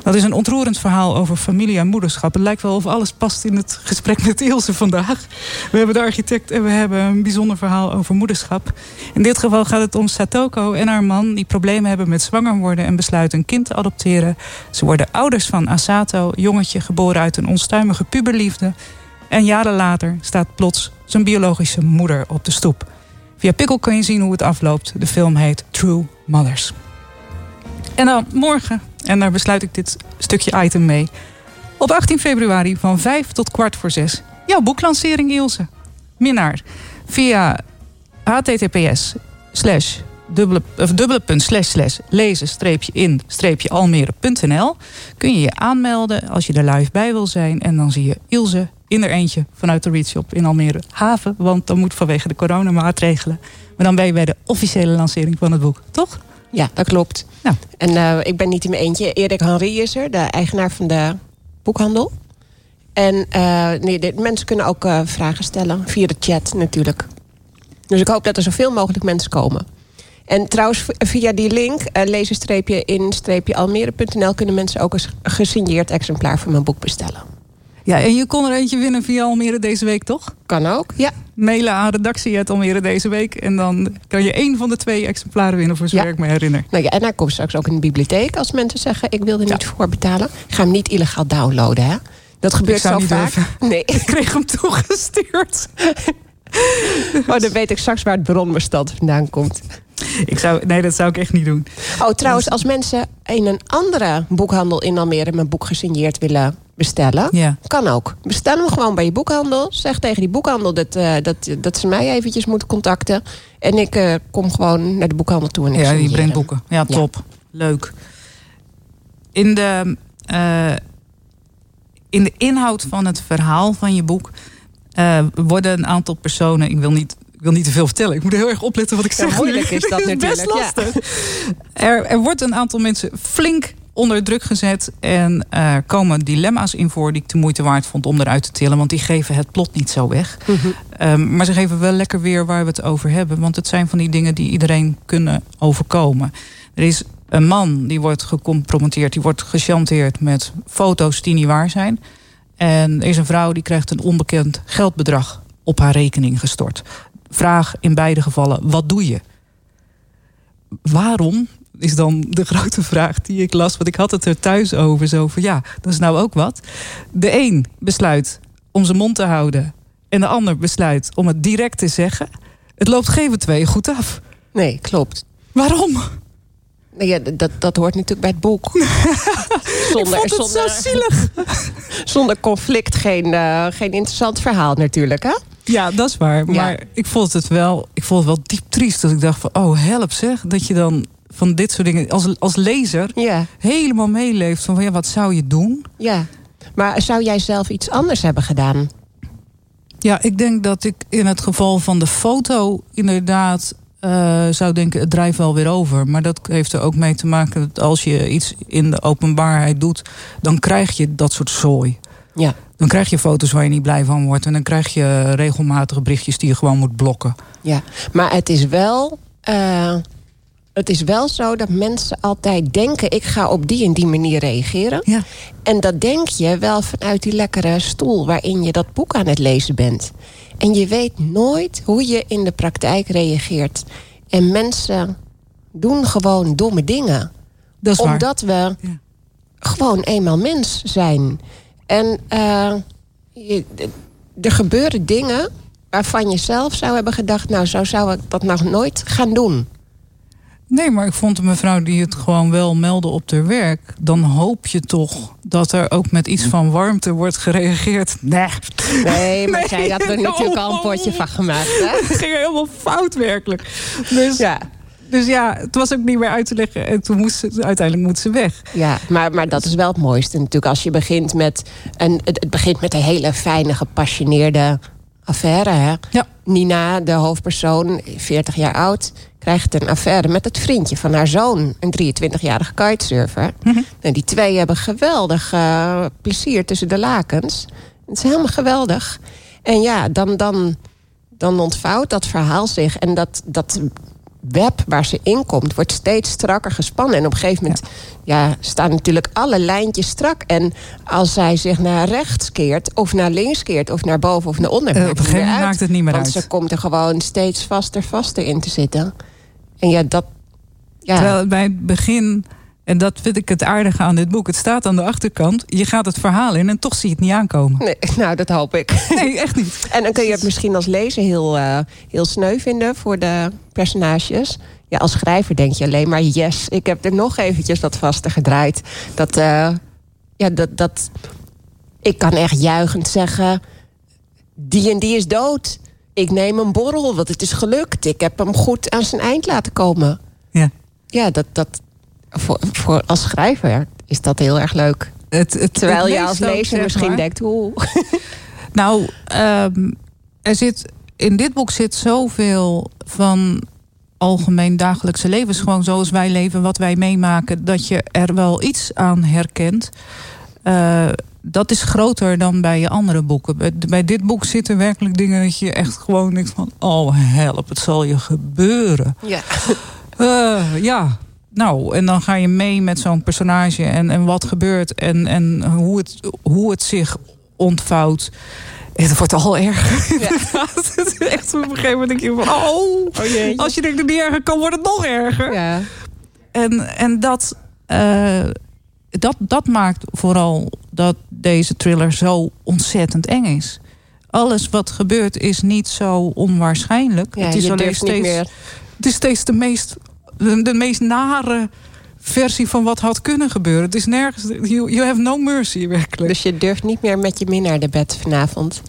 Dat is een ontroerend verhaal over familie en moederschap. Het lijkt wel of alles past in het gesprek met Ilse vandaag. We hebben de architect en we hebben een bijzonder verhaal over moederschap. In dit geval gaat het om Satoko en haar man... die problemen hebben met zwanger worden en besluiten een kind te adopteren. Ze worden ouders van Asato, jongetje geboren uit een onstuimige puberliefde... En jaren later staat plots zijn biologische moeder op de stoep. Via Pikkel kun je zien hoe het afloopt. De film heet True Mothers. En dan morgen, en daar besluit ik dit stukje item mee. Op 18 februari van 5 tot kwart voor 6. Jouw boeklancering, Ilse. Minnaar. Via https slash dubbele, of dubbele punt slash slash lezen streepje in streepje almere.nl kun je je aanmelden als je er live bij wil zijn. En dan zie je Ilse in er eentje vanuit de Readshop in Almere Haven. Want dan moet vanwege de coronamaatregelen. Maar dan ben je bij de officiële lancering van het boek, toch? Ja, dat klopt. Ja. En uh, ik ben niet in mijn eentje. Erik Henry is er, de eigenaar van de boekhandel. En uh, nee, de, mensen kunnen ook uh, vragen stellen via de chat natuurlijk. Dus ik hoop dat er zoveel mogelijk mensen komen. En trouwens, via die link, uh, lezen-in-almere.nl... kunnen mensen ook een gesigneerd exemplaar van mijn boek bestellen. Ja, en je kon er eentje winnen via Almere deze week, toch? Kan ook, ja. Mailen aan redactie Almere deze week. En dan kan je één van de twee exemplaren winnen, voor zover ja. ik me herinner. Nou ja, en hij komt straks ook in de bibliotheek als mensen zeggen... ik wil er niet ja. voor betalen. Ga hem niet illegaal downloaden, hè? Dat gebeurt zo vaak. Even. Nee. Ik kreeg hem toegestuurd. oh, dan weet ik straks waar het bronbestand vandaan komt. Ik zou, nee, dat zou ik echt niet doen. Oh, trouwens, als mensen in een andere boekhandel in Almere... mijn boek gesigneerd willen bestellen, ja. kan ook. Bestel hem gewoon bij je boekhandel. Zeg tegen die boekhandel dat, uh, dat, dat ze mij eventjes moeten contacten. En ik uh, kom gewoon naar de boekhandel toe. En ik ja, die brengt boeken. Ja, top. Ja. Leuk. In de, uh, in de inhoud van het verhaal van je boek... worden een aantal personen... Ik wil niet ik wil niet te veel vertellen. Ik moet heel erg opletten wat ik zeg. Moeilijk is dat natuurlijk. Best lastig. Ja. Er, er wordt een aantal mensen flink onder druk gezet. En er komen dilemma's in voor die ik de moeite waard vond om eruit te tillen. Want die geven het plot niet zo weg. Mm -hmm. um, maar ze geven wel lekker weer waar we het over hebben. Want het zijn van die dingen die iedereen kunnen overkomen. Er is een man die wordt gecompromitteerd. Die wordt gechanteerd met foto's die niet waar zijn. En er is een vrouw die krijgt een onbekend geldbedrag op haar rekening gestort. Vraag in beide gevallen, wat doe je? Waarom is dan de grote vraag die ik las. Want ik had het er thuis over. Zo van ja, dat is nou ook wat. De een besluit om zijn mond te houden. En de ander besluit om het direct te zeggen. Het loopt geen van tweeën goed af. Nee, klopt. Waarom? Ja, dat, dat hoort natuurlijk bij het boek. zonder, ik vond het zonder, zo zielig. zonder conflict geen, uh, geen interessant verhaal natuurlijk, hè? Ja, dat is waar. Maar ja. ik vond het wel, ik vond het wel diep triest. Dat ik dacht van, oh help zeg. Dat je dan van dit soort dingen als, als lezer ja. helemaal meeleeft. Van ja, wat zou je doen? Ja, maar zou jij zelf iets anders hebben gedaan? Ja, ik denk dat ik in het geval van de foto inderdaad uh, zou denken, het drijft wel weer over. Maar dat heeft er ook mee te maken dat als je iets in de openbaarheid doet, dan krijg je dat soort zooi. Ja. Dan krijg je foto's waar je niet blij van wordt. En dan krijg je regelmatige berichtjes die je gewoon moet blokken. Ja, maar het is wel. Uh, het is wel zo dat mensen altijd denken... ik ga op die en die manier reageren. Ja. En dat denk je wel vanuit die lekkere stoel... waarin je dat boek aan het lezen bent. En je weet nooit hoe je in de praktijk reageert. En mensen doen gewoon domme dingen. Dat is Omdat waar. we ja. gewoon eenmaal mens zijn. En uh, je, er gebeuren dingen waarvan je zelf zou hebben gedacht... nou, zo zou ik dat nog nooit gaan doen. Nee, maar ik vond een mevrouw die het gewoon wel meldde op haar werk. Dan hoop je toch dat er ook met iets van warmte wordt gereageerd. Nee, nee maar zij had er natuurlijk al een potje van gemaakt. Hè? Het ging helemaal fout werkelijk. Dus ja. Dus ja, het was ook niet meer uit te leggen. En toen moest ze, uiteindelijk moet ze weg. Ja, maar, maar dat is wel het mooiste natuurlijk. Als je begint met een, het begint met een hele fijne, gepassioneerde affaire. Hè? Ja. Nina, de hoofdpersoon, 40 jaar oud, krijgt een affaire met het vriendje van haar zoon, een 23-jarige kitesurfer. Mm En die twee hebben geweldig uh, plezier tussen de lakens. Het is helemaal geweldig. En ja, dan, dan, dan ontvouwt dat verhaal zich. En dat, dat web waar ze in komt, wordt steeds strakker gespannen. En op een gegeven moment ja. staan natuurlijk alle lijntjes strak. En als zij zich naar rechts keert, of naar links keert, of naar boven of naar onder, uh, op een gegeven moment maakt het niet meer want uit. ze komt er gewoon steeds vaster, vaster in te zitten. En ja, dat. Ja. Terwijl bij het begin en dat vind ik het aardige aan dit boek. Het staat aan de achterkant. Je gaat het verhaal in en toch zie je het niet aankomen. Nee, nou, dat hoop ik. Nee, echt niet. En dan kun je het misschien als lezer heel, uh, heel sneu vinden voor de personages. Ja, als schrijver denk je alleen maar yes. Ik heb er nog eventjes wat vaster gedraaid. Dat, uh, ja, dat, dat... Ik kan echt juichend zeggen... Die en die is dood. Ik neem een borrel, want het is gelukt. Ik heb hem goed aan zijn eind laten komen. Ja. Ja, dat, dat, voor, voor als schrijver is dat heel erg leuk. Het, het, Terwijl het je als lezer misschien denkt, hoe. Nou, um, er zit in dit boek zit zoveel van algemeen dagelijkse levens, gewoon zoals wij leven, wat wij meemaken, dat je er wel iets aan herkent. Uh, dat is groter dan bij je andere boeken. Bij, bij, dit boek zitten werkelijk dingen dat je echt gewoon denkt van... oh help, het zal je gebeuren. Ja. Uh, ja, nou, en dan ga je mee met zo'n personage en, en wat gebeurt en, en hoe, het, hoe het zich ontvouwt. Het wordt al erger. Ja. het is echt op een gegeven moment denk je van... oh, oh als je denkt dat het niet erger kan, wordt het nog erger. Ja. En, en dat, uh, dat, dat maakt vooral dat deze thriller zo ontzettend eng is. Alles wat gebeurt is niet zo onwaarschijnlijk. Ja, het is alleen steeds, meer... het is steeds de meest de, de, meest nare versie van wat had kunnen gebeuren. Het is nergens. You, you have no mercy, werkelijk. Dus je durft niet meer met je minnaar de bed vanavond.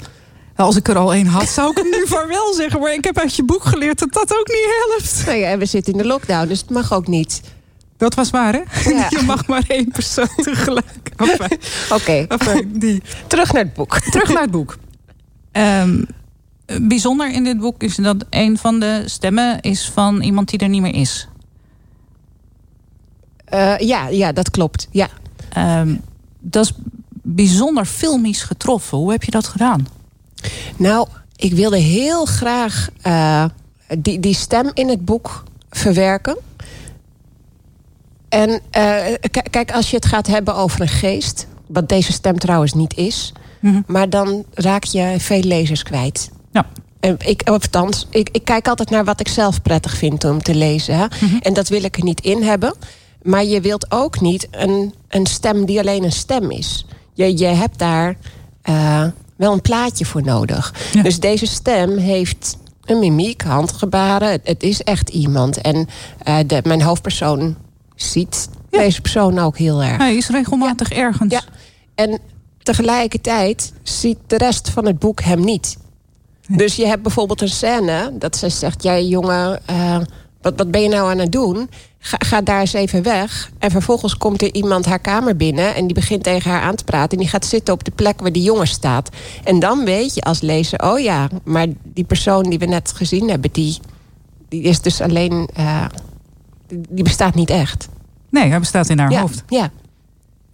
Nou, als ik er al één had, zou ik hem nu vaarwel zeggen. Maar ik heb uit je boek geleerd dat dat ook niet helpt. Nou ja, we zitten in de lockdown, dus het mag ook niet. Dat was waar, hè? Ja. Je mag maar één persoon tegelijk. Oké. Okay. die. Terug naar het boek. Terug naar het boek. Um, bijzonder in dit boek is dat een van de stemmen is van iemand die er niet meer is. Uh, ja, ja, dat klopt. Ja. Um, dat is bijzonder filmisch getroffen. Hoe heb je dat gedaan? Nou, ik wilde heel graag uh, die, die stem in het boek verwerken. En uh, kijk, als je het gaat hebben over een geest... wat deze stem trouwens niet is... Mm -hmm. maar dan raak je veel lezers kwijt. Ja. Ik, althans, ik, ik kijk altijd naar wat ik zelf prettig vind om te lezen. Hè? Mm -hmm. En dat wil ik er niet in hebben. Maar je wilt ook niet een, een stem die alleen een stem is. Je, je hebt daar uh, wel een plaatje voor nodig. Ja. Dus deze stem heeft een mimiek, handgebaren. Het, is echt iemand. En uh, de, mijn hoofdpersoon ziet ja. deze persoon ook heel erg. Hij is regelmatig ja. ergens. Ja. En tegelijkertijd ziet de rest van het boek hem niet. Dus je hebt bijvoorbeeld een scène dat ze zegt: Jij jongen, uh, wat, wat ben je nou aan het doen? Ga, ga, daar eens even weg. En vervolgens komt er iemand haar kamer binnen en die begint tegen haar aan te praten. En die gaat zitten op de plek waar die jongen staat. En dan weet je als lezer: Oh ja, maar die persoon die we net gezien hebben, die, die is dus alleen. Uh, die bestaat niet echt. Nee, hij bestaat in haar ja, hoofd. Ja.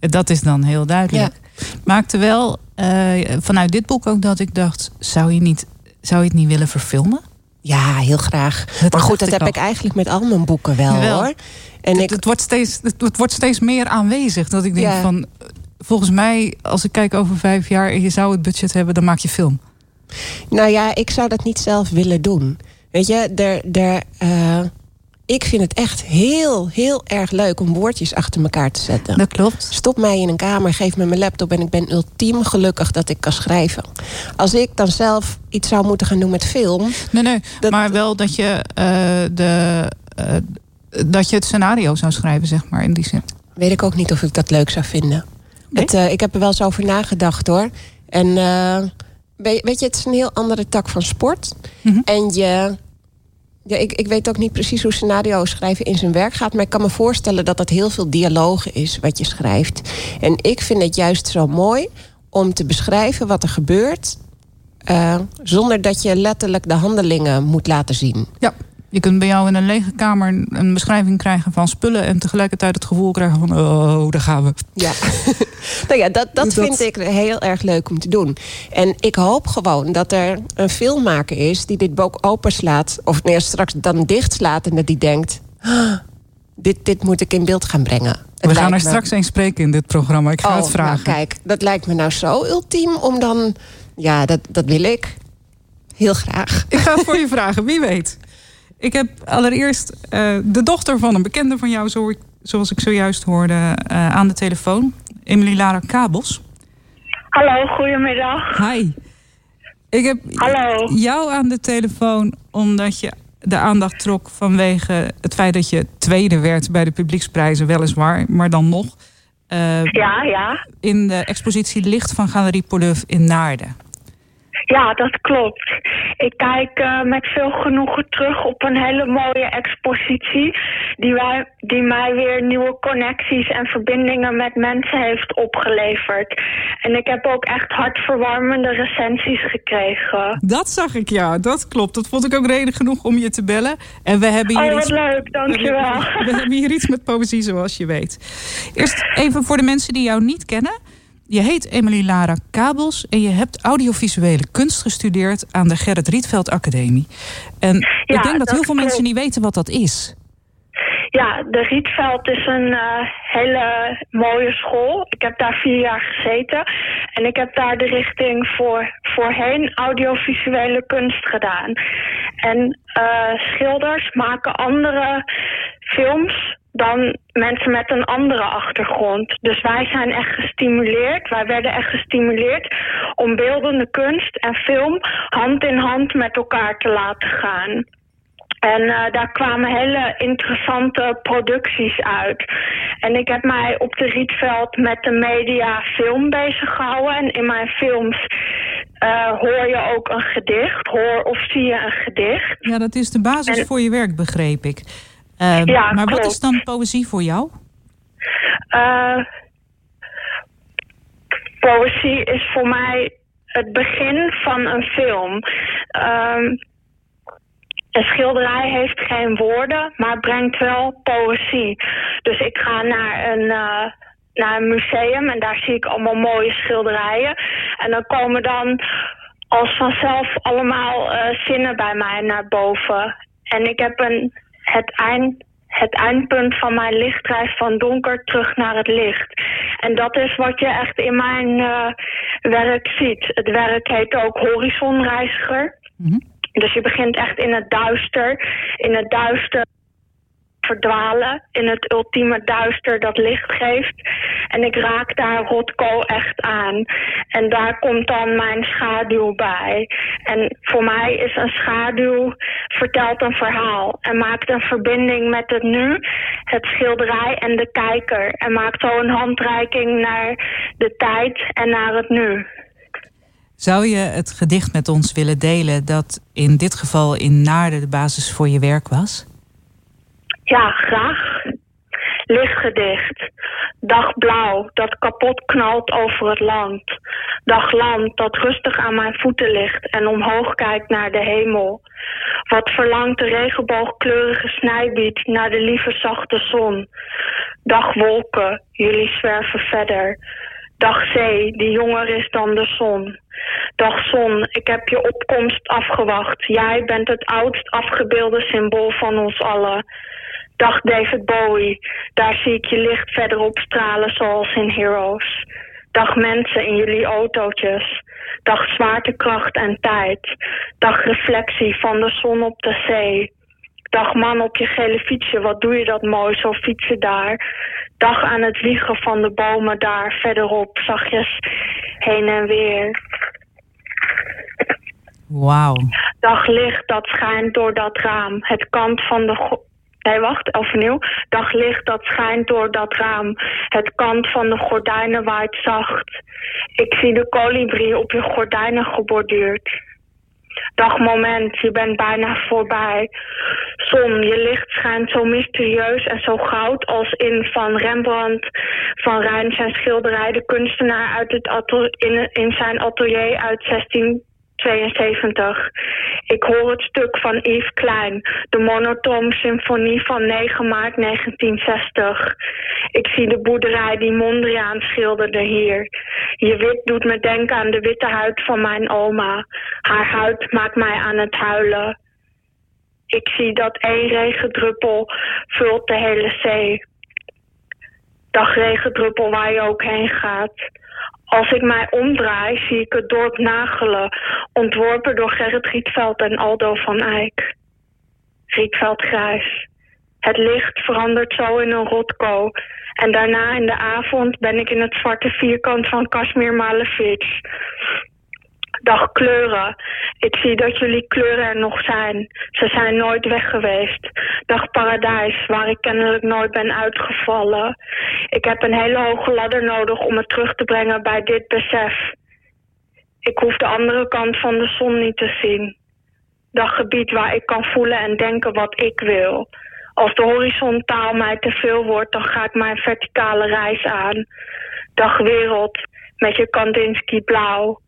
Dat is dan heel duidelijk. Ja. Maakte wel uh, vanuit dit boek ook dat ik dacht: zou je, niet, zou je het niet willen verfilmen? Ja, heel graag. Dat maar goed, dat heb ik eigenlijk met al mijn boeken wel, wel. hoor. En het, ik... het, wordt steeds, het, het, wordt steeds meer aanwezig. Dat ik denk ja. van, volgens mij, als ik kijk over vijf jaar en je zou het budget hebben, dan maak je film. Nou ja, ik zou dat niet zelf willen doen. Weet je, er, er, uh, ik vind het echt heel, heel erg leuk om woordjes achter elkaar te zetten. Dat klopt. Stop mij in een kamer, geef me mijn laptop en ik ben ultiem gelukkig dat ik kan schrijven. Als ik dan zelf iets zou moeten gaan doen met film. Nee, nee. maar wel dat je, uh, de, uh, dat je het scenario zou schrijven, zeg maar, in die zin. Weet ik ook niet of ik dat leuk zou vinden. Nee? Het, uh, ik heb er wel eens over nagedacht hoor. En weet je, het is een heel andere tak van sport. Mm -hmm. En je ja, ik, ik weet ook niet precies hoe scenario schrijven in zijn werk gaat. Maar ik kan me voorstellen dat dat heel veel dialogen is wat je schrijft. En ik vind het juist zo mooi om te beschrijven wat er gebeurt. Uh, zonder dat je letterlijk de handelingen moet laten zien. Ja, je kunt bij jou in een lege kamer een beschrijving krijgen van spullen... en tegelijkertijd het gevoel krijgen van, oh, daar gaan we. Ja, nou ja, dat, dat, dat, vind ik heel erg leuk om te doen. En ik hoop gewoon dat er een filmmaker is die dit boek openslaat... of nee, straks dan dichtslaat en dat die denkt... Ah, dit, dit moet ik in beeld gaan brengen. Het we gaan er me... straks eens spreken in dit programma. Ik ga oh, het vragen. Nou, kijk, dat lijkt me nou zo ultiem om dan... Ja, dat, dat wil ik. Heel graag. Ik ga het voor je vragen, wie weet. Ik heb allereerst uh, de dochter van een bekende van jou, zo, zoals ik zojuist hoorde, uh, aan de telefoon. Emily Lara Kabels. Hallo, goedemiddag. Hi. Ik heb Hallo. jou aan de telefoon omdat je de aandacht trok vanwege het feit dat je tweede werd bij de publieksprijzen, weliswaar, maar dan nog. Uh, ja, ja. In de expositie Licht van Galerie Poleuf in Naarden. Ja, dat klopt. Ik kijk uh, met veel genoegen terug op een hele mooie expositie... Die, wij, die mij weer nieuwe connecties en verbindingen met mensen heeft opgeleverd. En ik heb ook echt hartverwarmende recensies gekregen. Dat zag ik, ja. Dat klopt. Dat vond ik ook reden genoeg om je te bellen. En we hebben hier oh, wat iets... leuk. Dankjewel. We, we hebben hier iets met poëzie, zoals je weet. Eerst even voor de mensen die jou niet kennen... Je heet Emily Lara Kabels en je hebt audiovisuele kunst gestudeerd aan de Gerrit Rietveld Academie. En ja, ik denk dat, dat heel veel klopt. mensen niet weten wat dat is. Ja, de Rietveld is een uh, hele mooie school. Ik heb daar vier jaar gezeten. En ik heb daar de richting voor, voorheen audiovisuele kunst gedaan. En uh, schilders maken andere films dan mensen met een andere achtergrond. Dus wij zijn echt gestimuleerd, wij werden echt gestimuleerd om beeldende kunst en film hand in hand met elkaar te laten gaan. En uh, daar kwamen hele interessante producties uit. En ik heb mij op de Rietveld met de media film bezig gehouden. En in mijn films uh, hoor je ook een gedicht, hoor of zie je een gedicht. Ja, dat is de basis en, voor je werk, begreep ik. Uh, ja, maar klopt. wat is dan poëzie voor jou? Uh, poëzie is voor mij het begin van een film. Um, een schilderij heeft geen woorden, maar brengt wel poëzie. Dus ik ga naar een, uh, naar een museum en daar zie ik allemaal mooie schilderijen. En dan komen dan als vanzelf allemaal uh, zinnen bij mij naar boven. En ik heb een, het eind, het eindpunt van mijn lichtreis van donker terug naar het licht. En dat is wat je echt in mijn uh, werk ziet. Het werk heet ook Horizonreiziger. Mm -hmm. Dus je begint echt in het duister, in het duister verdwalen, in het ultieme duister dat licht geeft. En ik raak daar Rotko echt aan. En daar komt dan mijn schaduw bij. En voor mij is een schaduw vertelt een verhaal en maakt een verbinding met het nu, het schilderij en de kijker. En maakt zo een handreiking naar de tijd en naar het nu. Zou je het gedicht met ons willen delen dat in dit geval in Naarden de basis voor je werk was? Ja, graag. Lichtgedicht. Dag blauw dat kapot knalt over het land. Dag land dat rustig aan mijn voeten ligt en omhoog kijkt naar de hemel. Wat verlangt de regenboogkleurige snijbiet naar de lieve zachte zon. Dag wolken, jullie zwerven verder. Dag zee, die jonger is dan de zon. Dag zon, ik heb je opkomst afgewacht. Jij bent het oudst afgebeelde symbool van ons allen. Dag David Bowie, daar zie ik je licht verderop stralen zoals in Heroes. Dag mensen in jullie autootjes. Dag zwaartekracht en tijd. Dag reflectie van de zon op de zee. Dag man op je gele fietsje, wat doe je dat mooi, zo fietsen daar. Dag aan het wiegen van de bomen daar verderop, zachtjes heen en weer. Wauw. Daglicht dat schijnt door dat raam. Het kant van de. Nee, wacht, overnieuw. Daglicht dat schijnt door dat raam. Het kant van de gordijnen waait zacht. Ik zie de kolibrie op je gordijnen geborduurd. Dag moment, je bent bijna voorbij. Zon, je licht schijnt zo mysterieus en zo goud als in van Rembrandt, van Rijn zijn schilderij, de kunstenaar uit het in, in zijn atelier uit 1672. Ik hoor het stuk van Yves Klein, de monotoom symfonie van 9 maart 1960. Ik zie de boerderij die Mondriaan schilderde hier. Je wit doet me denken aan de witte huid van mijn oma. Haar huid maakt mij aan het huilen. Ik zie dat één regendruppel vult de hele zee. Dag regendruppel waar je ook heen gaat. Als ik mij omdraai, zie ik het dorp Nagelen, ontworpen door Gerrit Rietveld en Aldo van Eyck. Rietveld grijs. Het licht verandert zo in een rotko. En daarna in de avond ben ik in het zwarte vierkant van Kashmir Malevich. Dag kleuren. Ik zie dat jullie kleuren er nog zijn. Ze zijn nooit weg geweest. Dag paradijs, waar ik kennelijk nooit ben uitgevallen. Ik heb een hele hoge ladder nodig om het terug te brengen bij dit besef. Ik hoef de andere kant van de zon niet te zien. Dag gebied waar ik kan voelen en denken wat ik wil. Als de horizontaal mij te veel wordt, dan ga ik mijn verticale reis aan. Dag wereld, met je Kandinsky blauw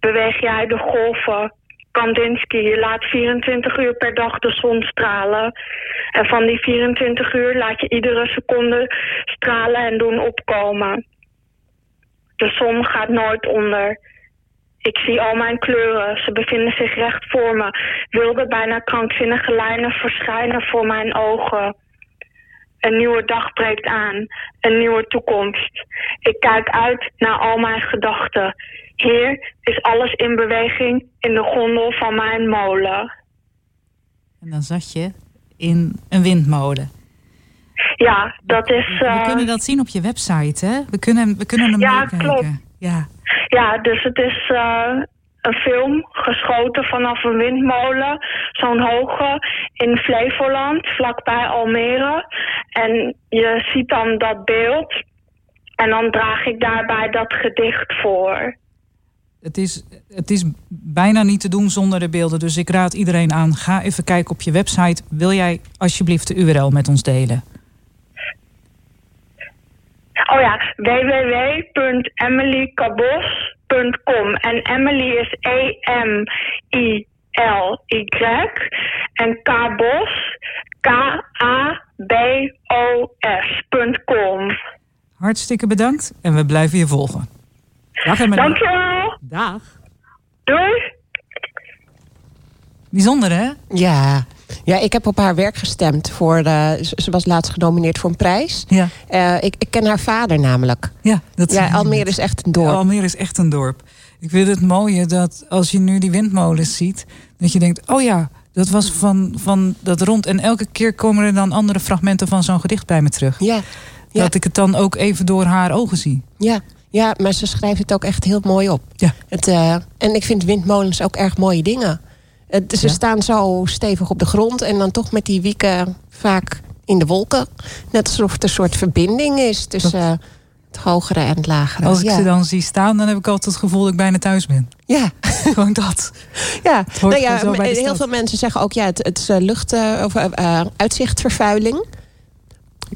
beweeg jij de golven. Kandinsky, laat 24 uur per dag de zon stralen. En van die 24 uur laat je iedere seconde stralen en doen opkomen. De zon gaat nooit onder. Ik zie al mijn kleuren, ze bevinden zich recht voor me. Wilde, bijna krankzinnige lijnen verschijnen voor mijn ogen. Een nieuwe dag breekt aan, een nieuwe toekomst. Ik kijk uit naar al mijn gedachten. Hier is alles in beweging in de gondel van mijn molen. En dan zat je in een windmolen. Ja, dat is. We eh, kunnen dat zien op je website, hè? We kunnen, we kunnen hem Ja, klopt. Ja. Ja, dus het is eh, een film geschoten vanaf een windmolen, zo'n hoge, in Flevoland, vlakbij Almere. En je ziet dan dat beeld en dan draag ik daarbij dat gedicht voor. Het is, het is bijna niet te doen zonder de beelden. Dus ik raad iedereen aan, ga even kijken op je website. Wil jij alsjeblieft de URL met ons delen? Oh ja, En Emily is E E-M-I-L-Y. En Kabos, K-A-B-O-S.com. Hartstikke bedankt en we blijven je volgen. Dag Emily. Dankjewel. Dag. Doei. Bijzonder hè? Ja. Ja, ik heb op haar werk gestemd. Voor de, ze was laatst genomineerd voor een prijs. Ja. Eh, ik, ik ken haar vader namelijk. Ja, dat ja Almere is echt een dorp. Ja, Almere is echt een dorp. Ik vind het mooie dat als je nu die windmolens ziet, dat je denkt, oh ja, dat was van, van dat rond. En elke keer komen er dan andere fragmenten van zo'n gedicht bij me terug. Ja. Dat ik het dan ook even door haar ogen zie. Ja, ja, maar ze schrijft het ook echt heel mooi op. Ja. Het, eh, en ik vind windmolens ook erg mooie dingen. Het, ze Ja. staan zo stevig op de grond en dan toch met die wieken vaak in de wolken. Net alsof het een soort verbinding is tussen het hogere en het lagere. Als ik ja. ze dan zie staan, dan heb ik altijd het gevoel dat ik bijna thuis ben. Ja. Gewoon dat. Ja, nou ja heel veel mensen zeggen ook ja, het, het is eh, lucht- eh, of eh, uitzichtvervuiling.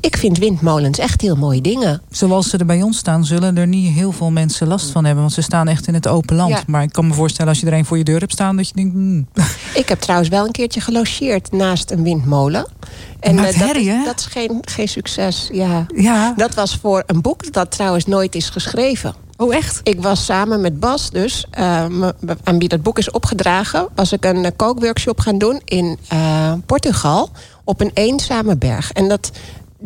Ik vind windmolens echt heel mooie dingen. Zoals ze er bij ons staan, zullen er niet heel veel mensen last van hebben. Want ze staan echt in het open land. Ja. Maar ik kan me voorstellen als je er een voor je deur hebt staan, dat je denkt. hmm. Ik heb trouwens wel een keertje gelogeerd naast een windmolen. En eh, dat, dat is geen, geen succes. Ja. Ja. Dat was voor een boek dat trouwens nooit is geschreven. Oh, echt? Ik was samen met Bas dus, eh, aan wie dat boek is opgedragen... was ik een eh, kookworkshop gaan doen in Portugal... op een eenzame berg. En dat,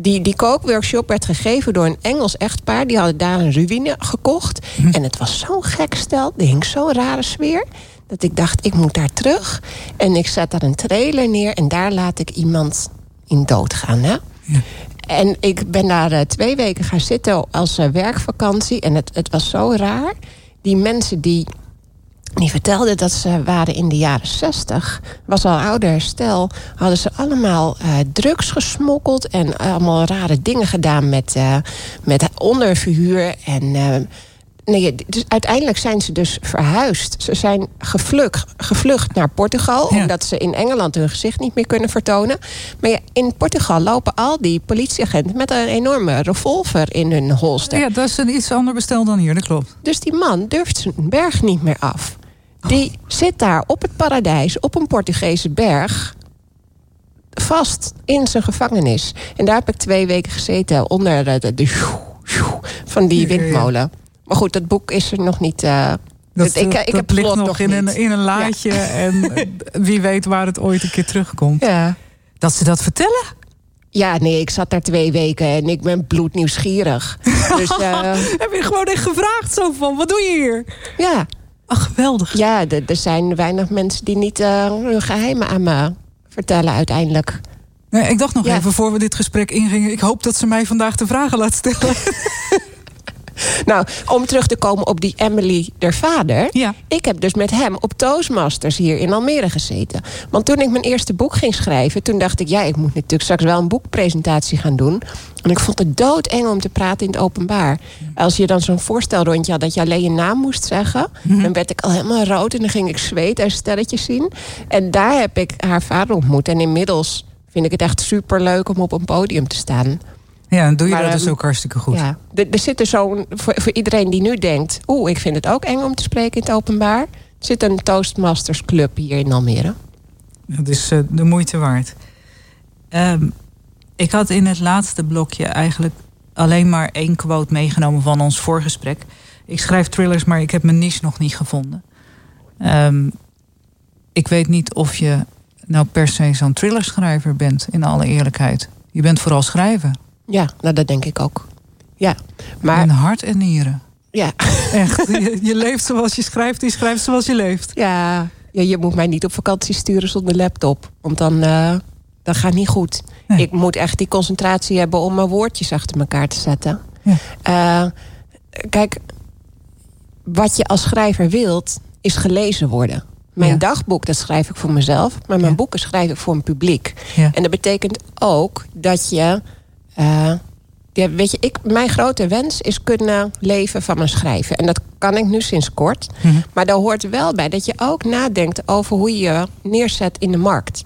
die, die kookworkshop werd gegeven door een Engels echtpaar. Die hadden daar een ruïne gekocht. En het was zo'n gek stel. Er hing zo'n rare sfeer. Dat ik dacht, ik moet daar terug. En ik zet daar een trailer neer en daar laat ik iemand in doodgaan. Hè? Ja. En ik ben daar uh, twee weken gaan zitten als uh, werkvakantie. En het, het was zo raar. Die mensen die, die vertelden dat ze waren in de jaren zestig. Was al ouder stel. Hadden ze allemaal uh, drugs gesmokkeld. En allemaal rare dingen gedaan met, met onderverhuur. En nee, dus uiteindelijk zijn ze dus verhuisd. Ze zijn gevlucht, gevlucht naar Portugal... omdat ze in Engeland hun gezicht niet meer kunnen vertonen. Maar ja, in Portugal lopen al die politieagenten... met een enorme revolver in hun holster. Ja, dat is een iets ander bestel dan hier, dat klopt. Dus die man durft zijn berg niet meer af. Die zit daar op het paradijs, op een Portugese berg vast in zijn gevangenis. En daar heb ik twee weken gezeten onder de, de, van die windmolen. Maar goed, dat boek is er nog niet. Uh, dat, ik, ik, ik heb ligt nog in een, in een laadje. En wie weet waar het ooit een keer terugkomt. Ja. Dat ze dat vertellen? Ja, nee, ik zat daar twee weken en ik ben bloednieuwsgierig. dus, uh... Heb je gewoon echt gevraagd zo van, wat doe je hier? Ja. Ach, geweldig. Ja, er zijn weinig mensen die niet uh, hun geheimen aan me vertellen uiteindelijk. Nee, ik dacht nog even voor we dit gesprek ingingen... ik hoop dat ze mij vandaag de vragen laat stellen. Nou, om terug te komen op die Emily, der vader. Ja. Ik heb dus met hem op Toastmasters hier in Almere gezeten. Want toen ik mijn eerste boek ging schrijven... toen dacht ik, ja, ik moet natuurlijk straks wel een boekpresentatie gaan doen. En ik vond het doodeng om te praten in het openbaar. Als je dan zo'n voorstelrondje had dat je alleen je naam moest zeggen... Mhm. dan werd ik al helemaal rood en dan ging ik zweet en stelletjes zien. En daar heb ik haar vader ontmoet. En inmiddels vind ik het echt super leuk om op een podium te staan... Ja, dan doe je dat dus ook hartstikke goed. Ja, er, er zit er zo'n, voor, voor iedereen die nu denkt... oeh, ik vind het ook eng om te spreken in het openbaar... zit een Toastmasters Club hier in Almere. Dat is uh, de moeite waard. Um, ik had in het laatste blokje eigenlijk alleen maar één quote meegenomen van ons voorgesprek. Ik schrijf thrillers, maar ik heb mijn niche nog niet gevonden. Um, ik weet niet of je nou per se zo'n thrillerschrijver bent, in alle eerlijkheid. Je bent vooral schrijver. Ja, nou dat denk ik ook. Ja, maar... En hart en nieren. Ja. Echt, je, leeft zoals je schrijft, je schrijft zoals je leeft. Ja, ja je moet mij niet op vakantie sturen zonder laptop. Want dan, uh, dat gaat niet goed. Ik moet echt die concentratie hebben om mijn woordjes achter elkaar te zetten. Ja. Uh, kijk, wat je als schrijver wilt, is gelezen worden. Mijn dagboek, dat schrijf ik voor mezelf. Maar mijn boeken schrijf ik voor een publiek. En dat betekent ook dat je uh, ja, weet je, ik, mijn grote wens is kunnen leven van mijn schrijven. En dat kan ik nu sinds kort. Mhm. Maar daar hoort wel bij dat je ook nadenkt over hoe je je neerzet in de markt.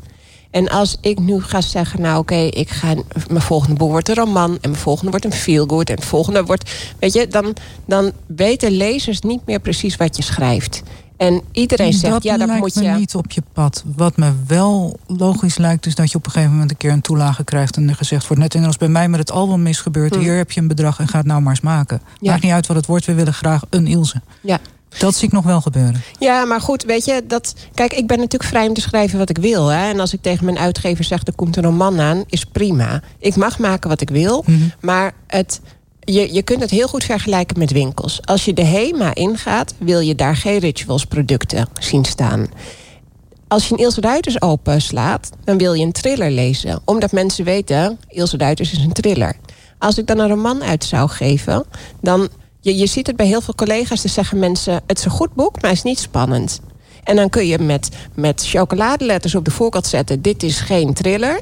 En als ik nu ga zeggen, nou oké, ik ga mijn volgende boek wordt een roman en mijn volgende wordt een feelgood en het volgende wordt, weet je, dan, dan weten lezers niet meer precies wat je schrijft. En iedereen zegt, dat ja, dat moet je... me niet op je pad. Wat me wel logisch lijkt, is dat je op een gegeven moment een keer een toelage krijgt en er gezegd wordt, net als bij mij met het album is gebeurd, hm. hier heb je een bedrag en ga het nou maar eens maken. Maakt niet uit wat het wordt, we willen graag een Ilse. Ja. Dat zie ik nog wel gebeuren. Ja, maar goed, weet je, dat, kijk, ik ben natuurlijk vrij om te schrijven wat ik wil. Hè? En als ik tegen mijn uitgever zeg, er komt een roman aan, is prima. Ik mag maken wat ik wil, mhm. maar het je, je kunt het heel goed vergelijken met winkels. Als je de HEMA ingaat, wil je daar geen rituals producten zien staan. Als je een Ilse Ruiters openslaat, dan wil je een thriller lezen. Omdat mensen weten, Ilse Ruiters is een thriller. Als ik dan een roman uit zou geven, dan... Je, je ziet het bij heel veel collega's, dan zeggen mensen... het is een goed boek, maar het is niet spannend. En dan kun je met, met chocoladeletters op de voorkant zetten... dit is geen thriller.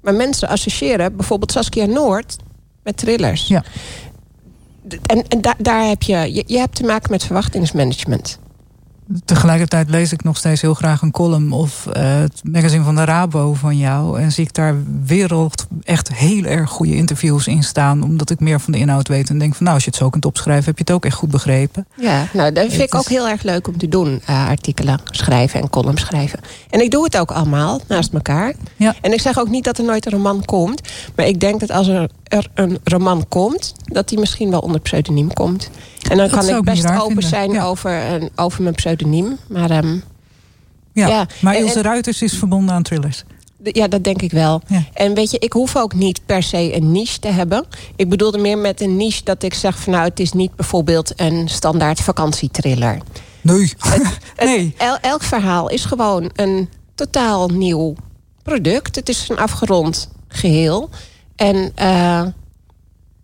Maar mensen associëren bijvoorbeeld Saskia Noord met thrillers. Ja. En, en daar heb je, je, je hebt te maken met verwachtingsmanagement. Tegelijkertijd lees ik nog steeds heel graag een column of uh, het magazine van de Rabo van jou. En zie ik daar wereld echt heel erg goede interviews in staan. Omdat ik meer van de inhoud weet. En denk van nou, als je het zo kunt opschrijven, heb je het ook echt goed begrepen. Ja, nou dat vind ik ook heel erg leuk om te doen. Uh, artikelen schrijven en columns schrijven. En ik doe het ook allemaal naast elkaar. Ja. En ik zeg ook niet dat er nooit een roman komt. Maar ik denk dat als er, er een roman komt, dat die misschien wel onder pseudoniem komt. En dan kan ik best open zijn over, een, over mijn pseudoniem. Maar, um, ja, ja, maar Ilse Ruiters is verbonden aan thrillers. Ja, dat denk ik wel. En weet je, ik hoef ook niet per se een niche te hebben. Ik bedoelde meer met een niche dat ik zeg van nou, het is niet bijvoorbeeld een standaard vakantietriller. Nee. nee. elk verhaal is gewoon een totaal nieuw product. Het is een afgerond geheel. En uh,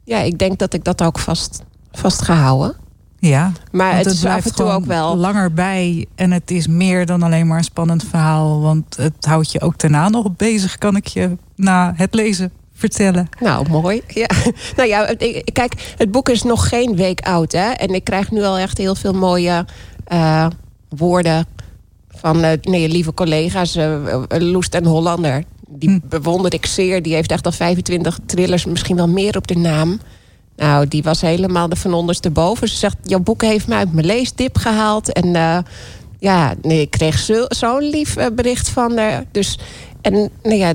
ja, ik denk dat ik dat ook vast, vast ga houden. Ja, maar het, is af en toe ook wel langer bij. En het is meer dan alleen maar een spannend verhaal. Want het houdt je ook daarna nog bezig, kan ik je na het lezen vertellen. Nou, mooi. Ja. Nou ja, kijk, het boek is nog geen week oud. Hè? En ik krijg nu al echt heel veel mooie uh, woorden van uh, nee, lieve collega's. Uh, Loest en Hollander. Die hm. bewonder ik zeer. Die heeft echt al 25 thrillers, misschien wel meer op de naam. Nou, die was helemaal de van ondersteboven. Ze zegt, jouw boek heeft mij uit mijn leestip gehaald. En uh, ja, nee, ik kreeg zo'n zo lief bericht van haar. Dus, en nou ja,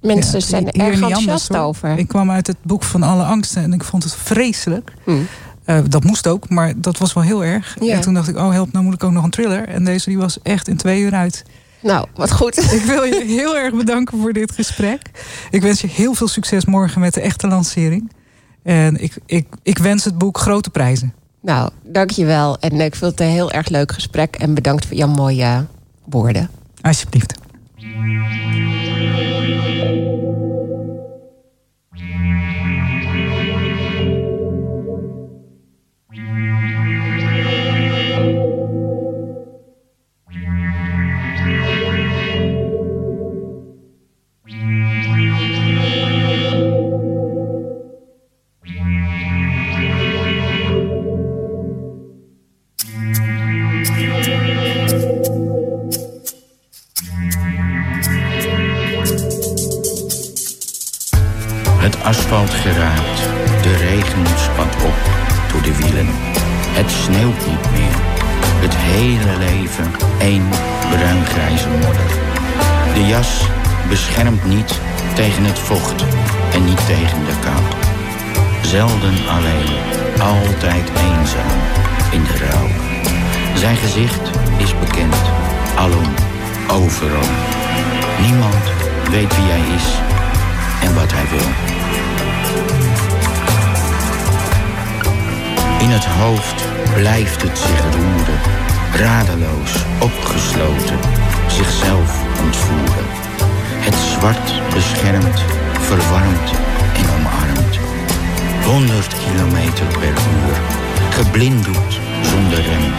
mensen ja, zijn er erg enthousiast over. Ik kwam uit het boek van alle angsten en ik vond het vreselijk. Hm. Uh, dat moest ook, maar dat was wel heel erg. En toen dacht ik, oh help, nou moet ik ook nog een thriller. En deze die was echt in twee uur uit. Nou, wat goed. Ik wil je heel erg bedanken voor dit gesprek. Ik wens je heel veel succes morgen met de echte lancering. En ik, ik, ik wens het boek grote prijzen. Nou, dankjewel. En ik vind het een heel erg leuk gesprek. En bedankt voor jouw mooie woorden. Alsjeblieft. Het sneeuwt niet meer. Het hele leven één bruingrijze modder. De jas beschermt niet tegen het vocht en niet tegen de kou. Zelden alleen, altijd eenzaam in de rouw. Zijn gezicht is bekend, alom, overal. Niemand weet wie hij is en wat hij wil. In het hoofd blijft het zich roeren, radeloos, opgesloten, zichzelf ontvoeren. Het zwart beschermt, verwarmt en omarmt. 100 kilometer per uur, geblinddoekt zonder rem.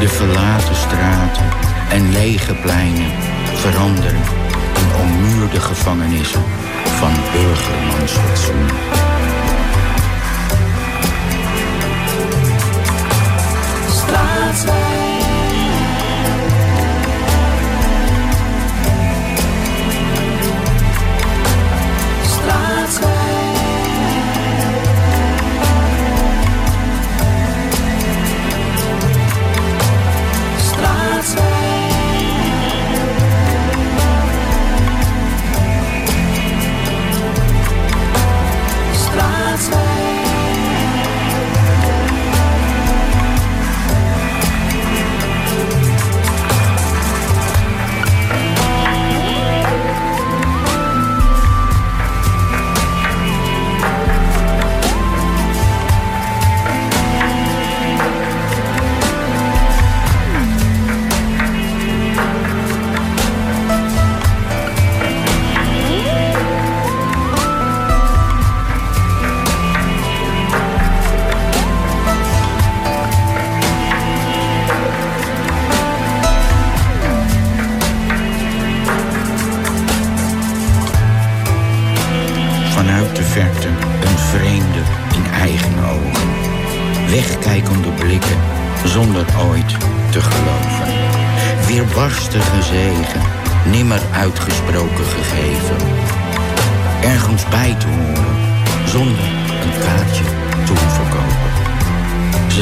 De verlaten straten en lege pleinen veranderen in ommuurde gevangenissen van burgermansfatsoen. That's.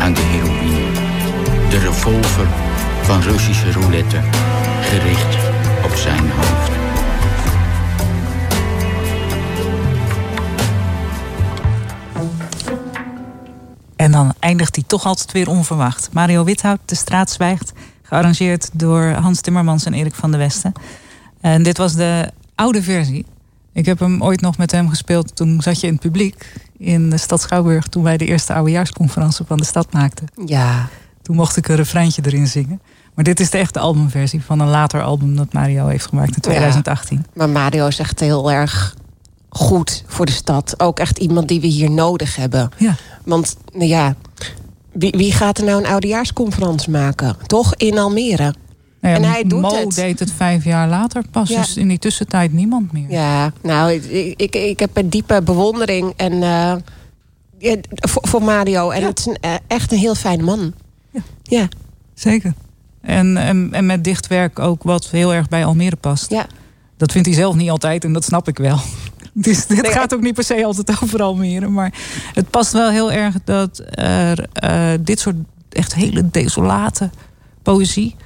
aan de heroïne. De revolver van Russische roulette, gericht op zijn hoofd. En dan eindigt hij toch altijd weer onverwacht. Mario Without, De Straat Zwijgt. Gearrangeerd door Hans Timmermans en Erik van der Westen. En dit was de oude versie. Ik heb hem ooit nog met hem gespeeld. Toen zat je in het publiek in de stad Schouwburg. Toen wij de eerste oudejaarsconferentie van de stad maakten. Ja. Toen mocht ik een refreintje erin zingen. Maar dit is de echte albumversie van een later album dat Mario heeft gemaakt in 2018. Ja, maar Mario is echt heel erg goed voor de stad. Ook echt iemand die we hier nodig hebben. Ja. Want, nou ja, wie, wie gaat er nou een oudejaarsconferentie maken? Toch in Almere? Nou ja, en hij doet Mo het. deed het vijf jaar later pas. Ja. Dus in die tussentijd niemand meer. Ja, nou, ik, ik, ik heb een diepe bewondering en, eh, voor, voor Mario. En het is een, eh, echt een heel fijne man. Ja. ja. Zeker. En, en, en met dichtwerk ook wat heel erg bij Almere past. Ja. Dat vindt hij zelf niet altijd en dat snap ik wel. Dus dit Nee, gaat ook niet per se altijd over Almere. Maar het past wel heel erg dat er eh, dit soort echt hele desolate poëzie...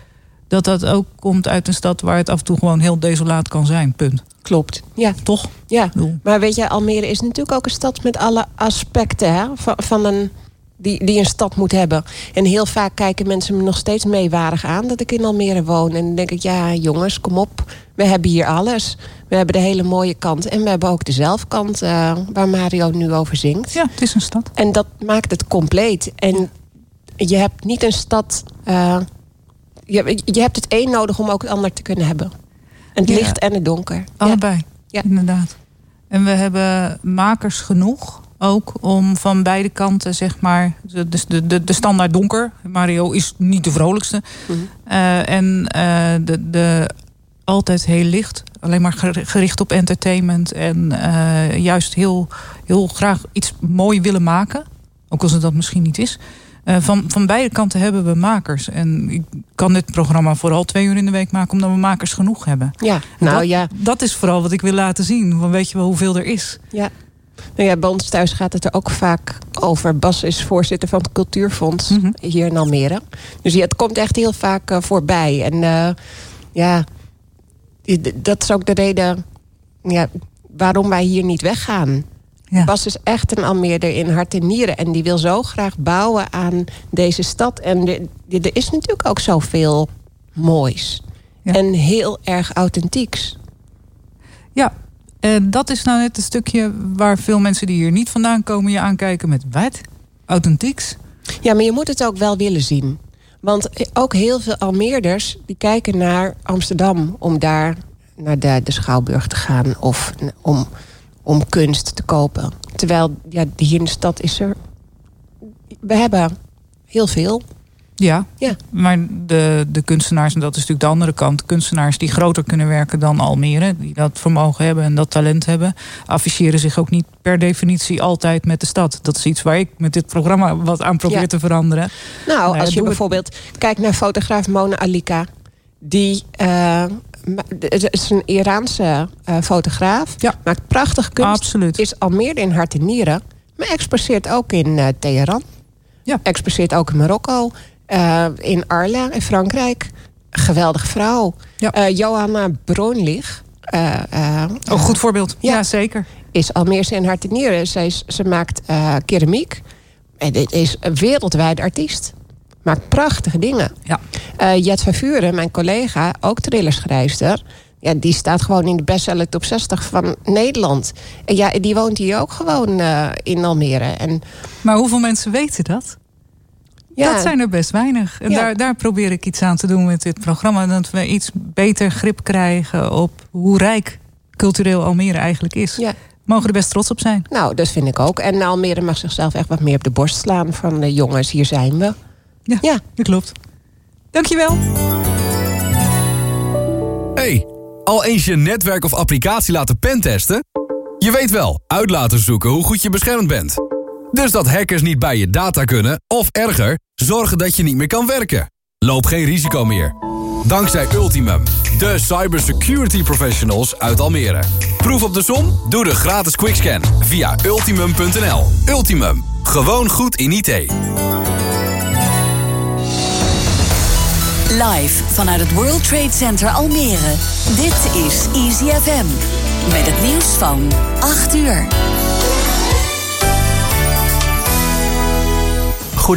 dat dat ook komt uit een stad waar het af en toe gewoon heel desolaat kan zijn. Punt. Klopt. Ja. Toch? Ja, maar weet je, Almere is natuurlijk ook een stad met alle aspecten hè, van, van een, die, die een stad moet hebben. En heel vaak kijken mensen me nog steeds meewarig aan dat ik in Almere woon. En dan denk ik, ja jongens, kom op. We hebben hier alles. We hebben de hele mooie kant. En we hebben ook de zelfkant eh, waar Mario nu over zingt. Ja, het is een stad. En dat maakt het compleet. En je hebt niet een stad... eh, je, je hebt het een nodig om ook het ander te kunnen hebben. Het Ja. licht en het donker. Allebei, Ja. inderdaad. En we hebben makers genoeg ook om van beide kanten, zeg maar, de, de, de, de standaard donker. Mario is niet de vrolijkste. Eh, en eh, de, de altijd heel licht, alleen maar ger- gericht op entertainment. En eh, juist heel, heel graag iets mooi willen maken. Ook als het dat misschien niet is. Eh, van, van beide kanten hebben we makers. En ik kan dit programma vooral twee uur in de week maken, omdat we makers genoeg hebben. Ja, nou dat, ja. Dat is vooral wat ik wil laten zien. Want weet je wel hoeveel er is? Ja. Nou ja, bij ons thuis gaat het er ook vaak over. Bas is voorzitter van het Cultuurfonds Mhm. hier in Almere. Dus ja, het komt echt heel vaak eh, voorbij. En eh, ja, dat is ook de reden ja, waarom wij hier niet weggaan. Ja. Bas is echt een Almeerder in hart en nieren. En die wil zo graag bouwen aan deze stad. En er is natuurlijk ook zoveel moois. En heel erg authentieks. Ja, en dat is nou net een stukje waar veel mensen die hier niet vandaan komen je aankijken met wat? Authentieks? Ja, maar je moet het ook wel willen zien. Want ook heel veel Almeerders die kijken naar Amsterdam om daar naar de, de Schouwburg te gaan of om, om kunst te kopen. Terwijl ja, hier in de stad is er. We hebben heel veel. Ja, Ja. maar de, de kunstenaars, en dat is natuurlijk de andere kant... kunstenaars die groter kunnen werken dan Almere... die dat vermogen hebben en dat talent hebben... afficheren zich ook niet per definitie altijd met de stad. Dat is iets waar ik met dit programma wat aan probeer Ja. te veranderen. Nou, Nou als je het- bijvoorbeeld kijkt naar fotograaf Mona Alika. Die eh, het is een Iraanse eh, fotograaf. Maakt prachtig kunst. Absoluut. Is Almere in hart en nieren. Maar exposeert ook in eh, Teheran. Ja. Exposeert ook in Marokko. eh, in Arles in Frankrijk. Geweldige vrouw. Eh, Johanna Bronlich. eh, eh, Oh, goed voorbeeld. Ja, zeker. Is Almeerse in hart en nieren. Zij ze maakt keramiek. En dit is een wereldwijd artiest. Maakt prachtige dingen. Ja. Eh, Jet van Vuren, mijn collega, ook thrillerschrijfster. Ja, die staat gewoon in de bestseller top 60 van Nederland. En ja, die woont hier ook gewoon eh, in Almere. En, Maar hoeveel mensen weten dat? Ja. Dat zijn er best weinig. En Ja. daar, daar probeer ik iets aan te doen met dit programma. Dat we iets beter grip krijgen op hoe rijk cultureel Almere eigenlijk is. Ja. Mogen er best trots op zijn. nou, dat vind ik ook. En Almere mag zichzelf echt wat meer op de borst slaan van de jongens, hier zijn we. Ja, ja. dat klopt. Dankjewel. Hey, al eens je netwerk of applicatie laten pentesten? Je weet wel, uit laten zoeken hoe goed je beschermd bent. Dus dat hackers niet bij je data kunnen, of erger, zorgen dat je niet meer kan werken. Loop geen risico meer. Dankzij Ultimum, De cybersecurity professionals uit Almere. Proef op de som? Doe de gratis quickscan via ultimum.nl. Ultimum. Gewoon goed in IT. Live vanuit het World Trade Center Almere. Dit is Easy. Met het nieuws van 8 uur.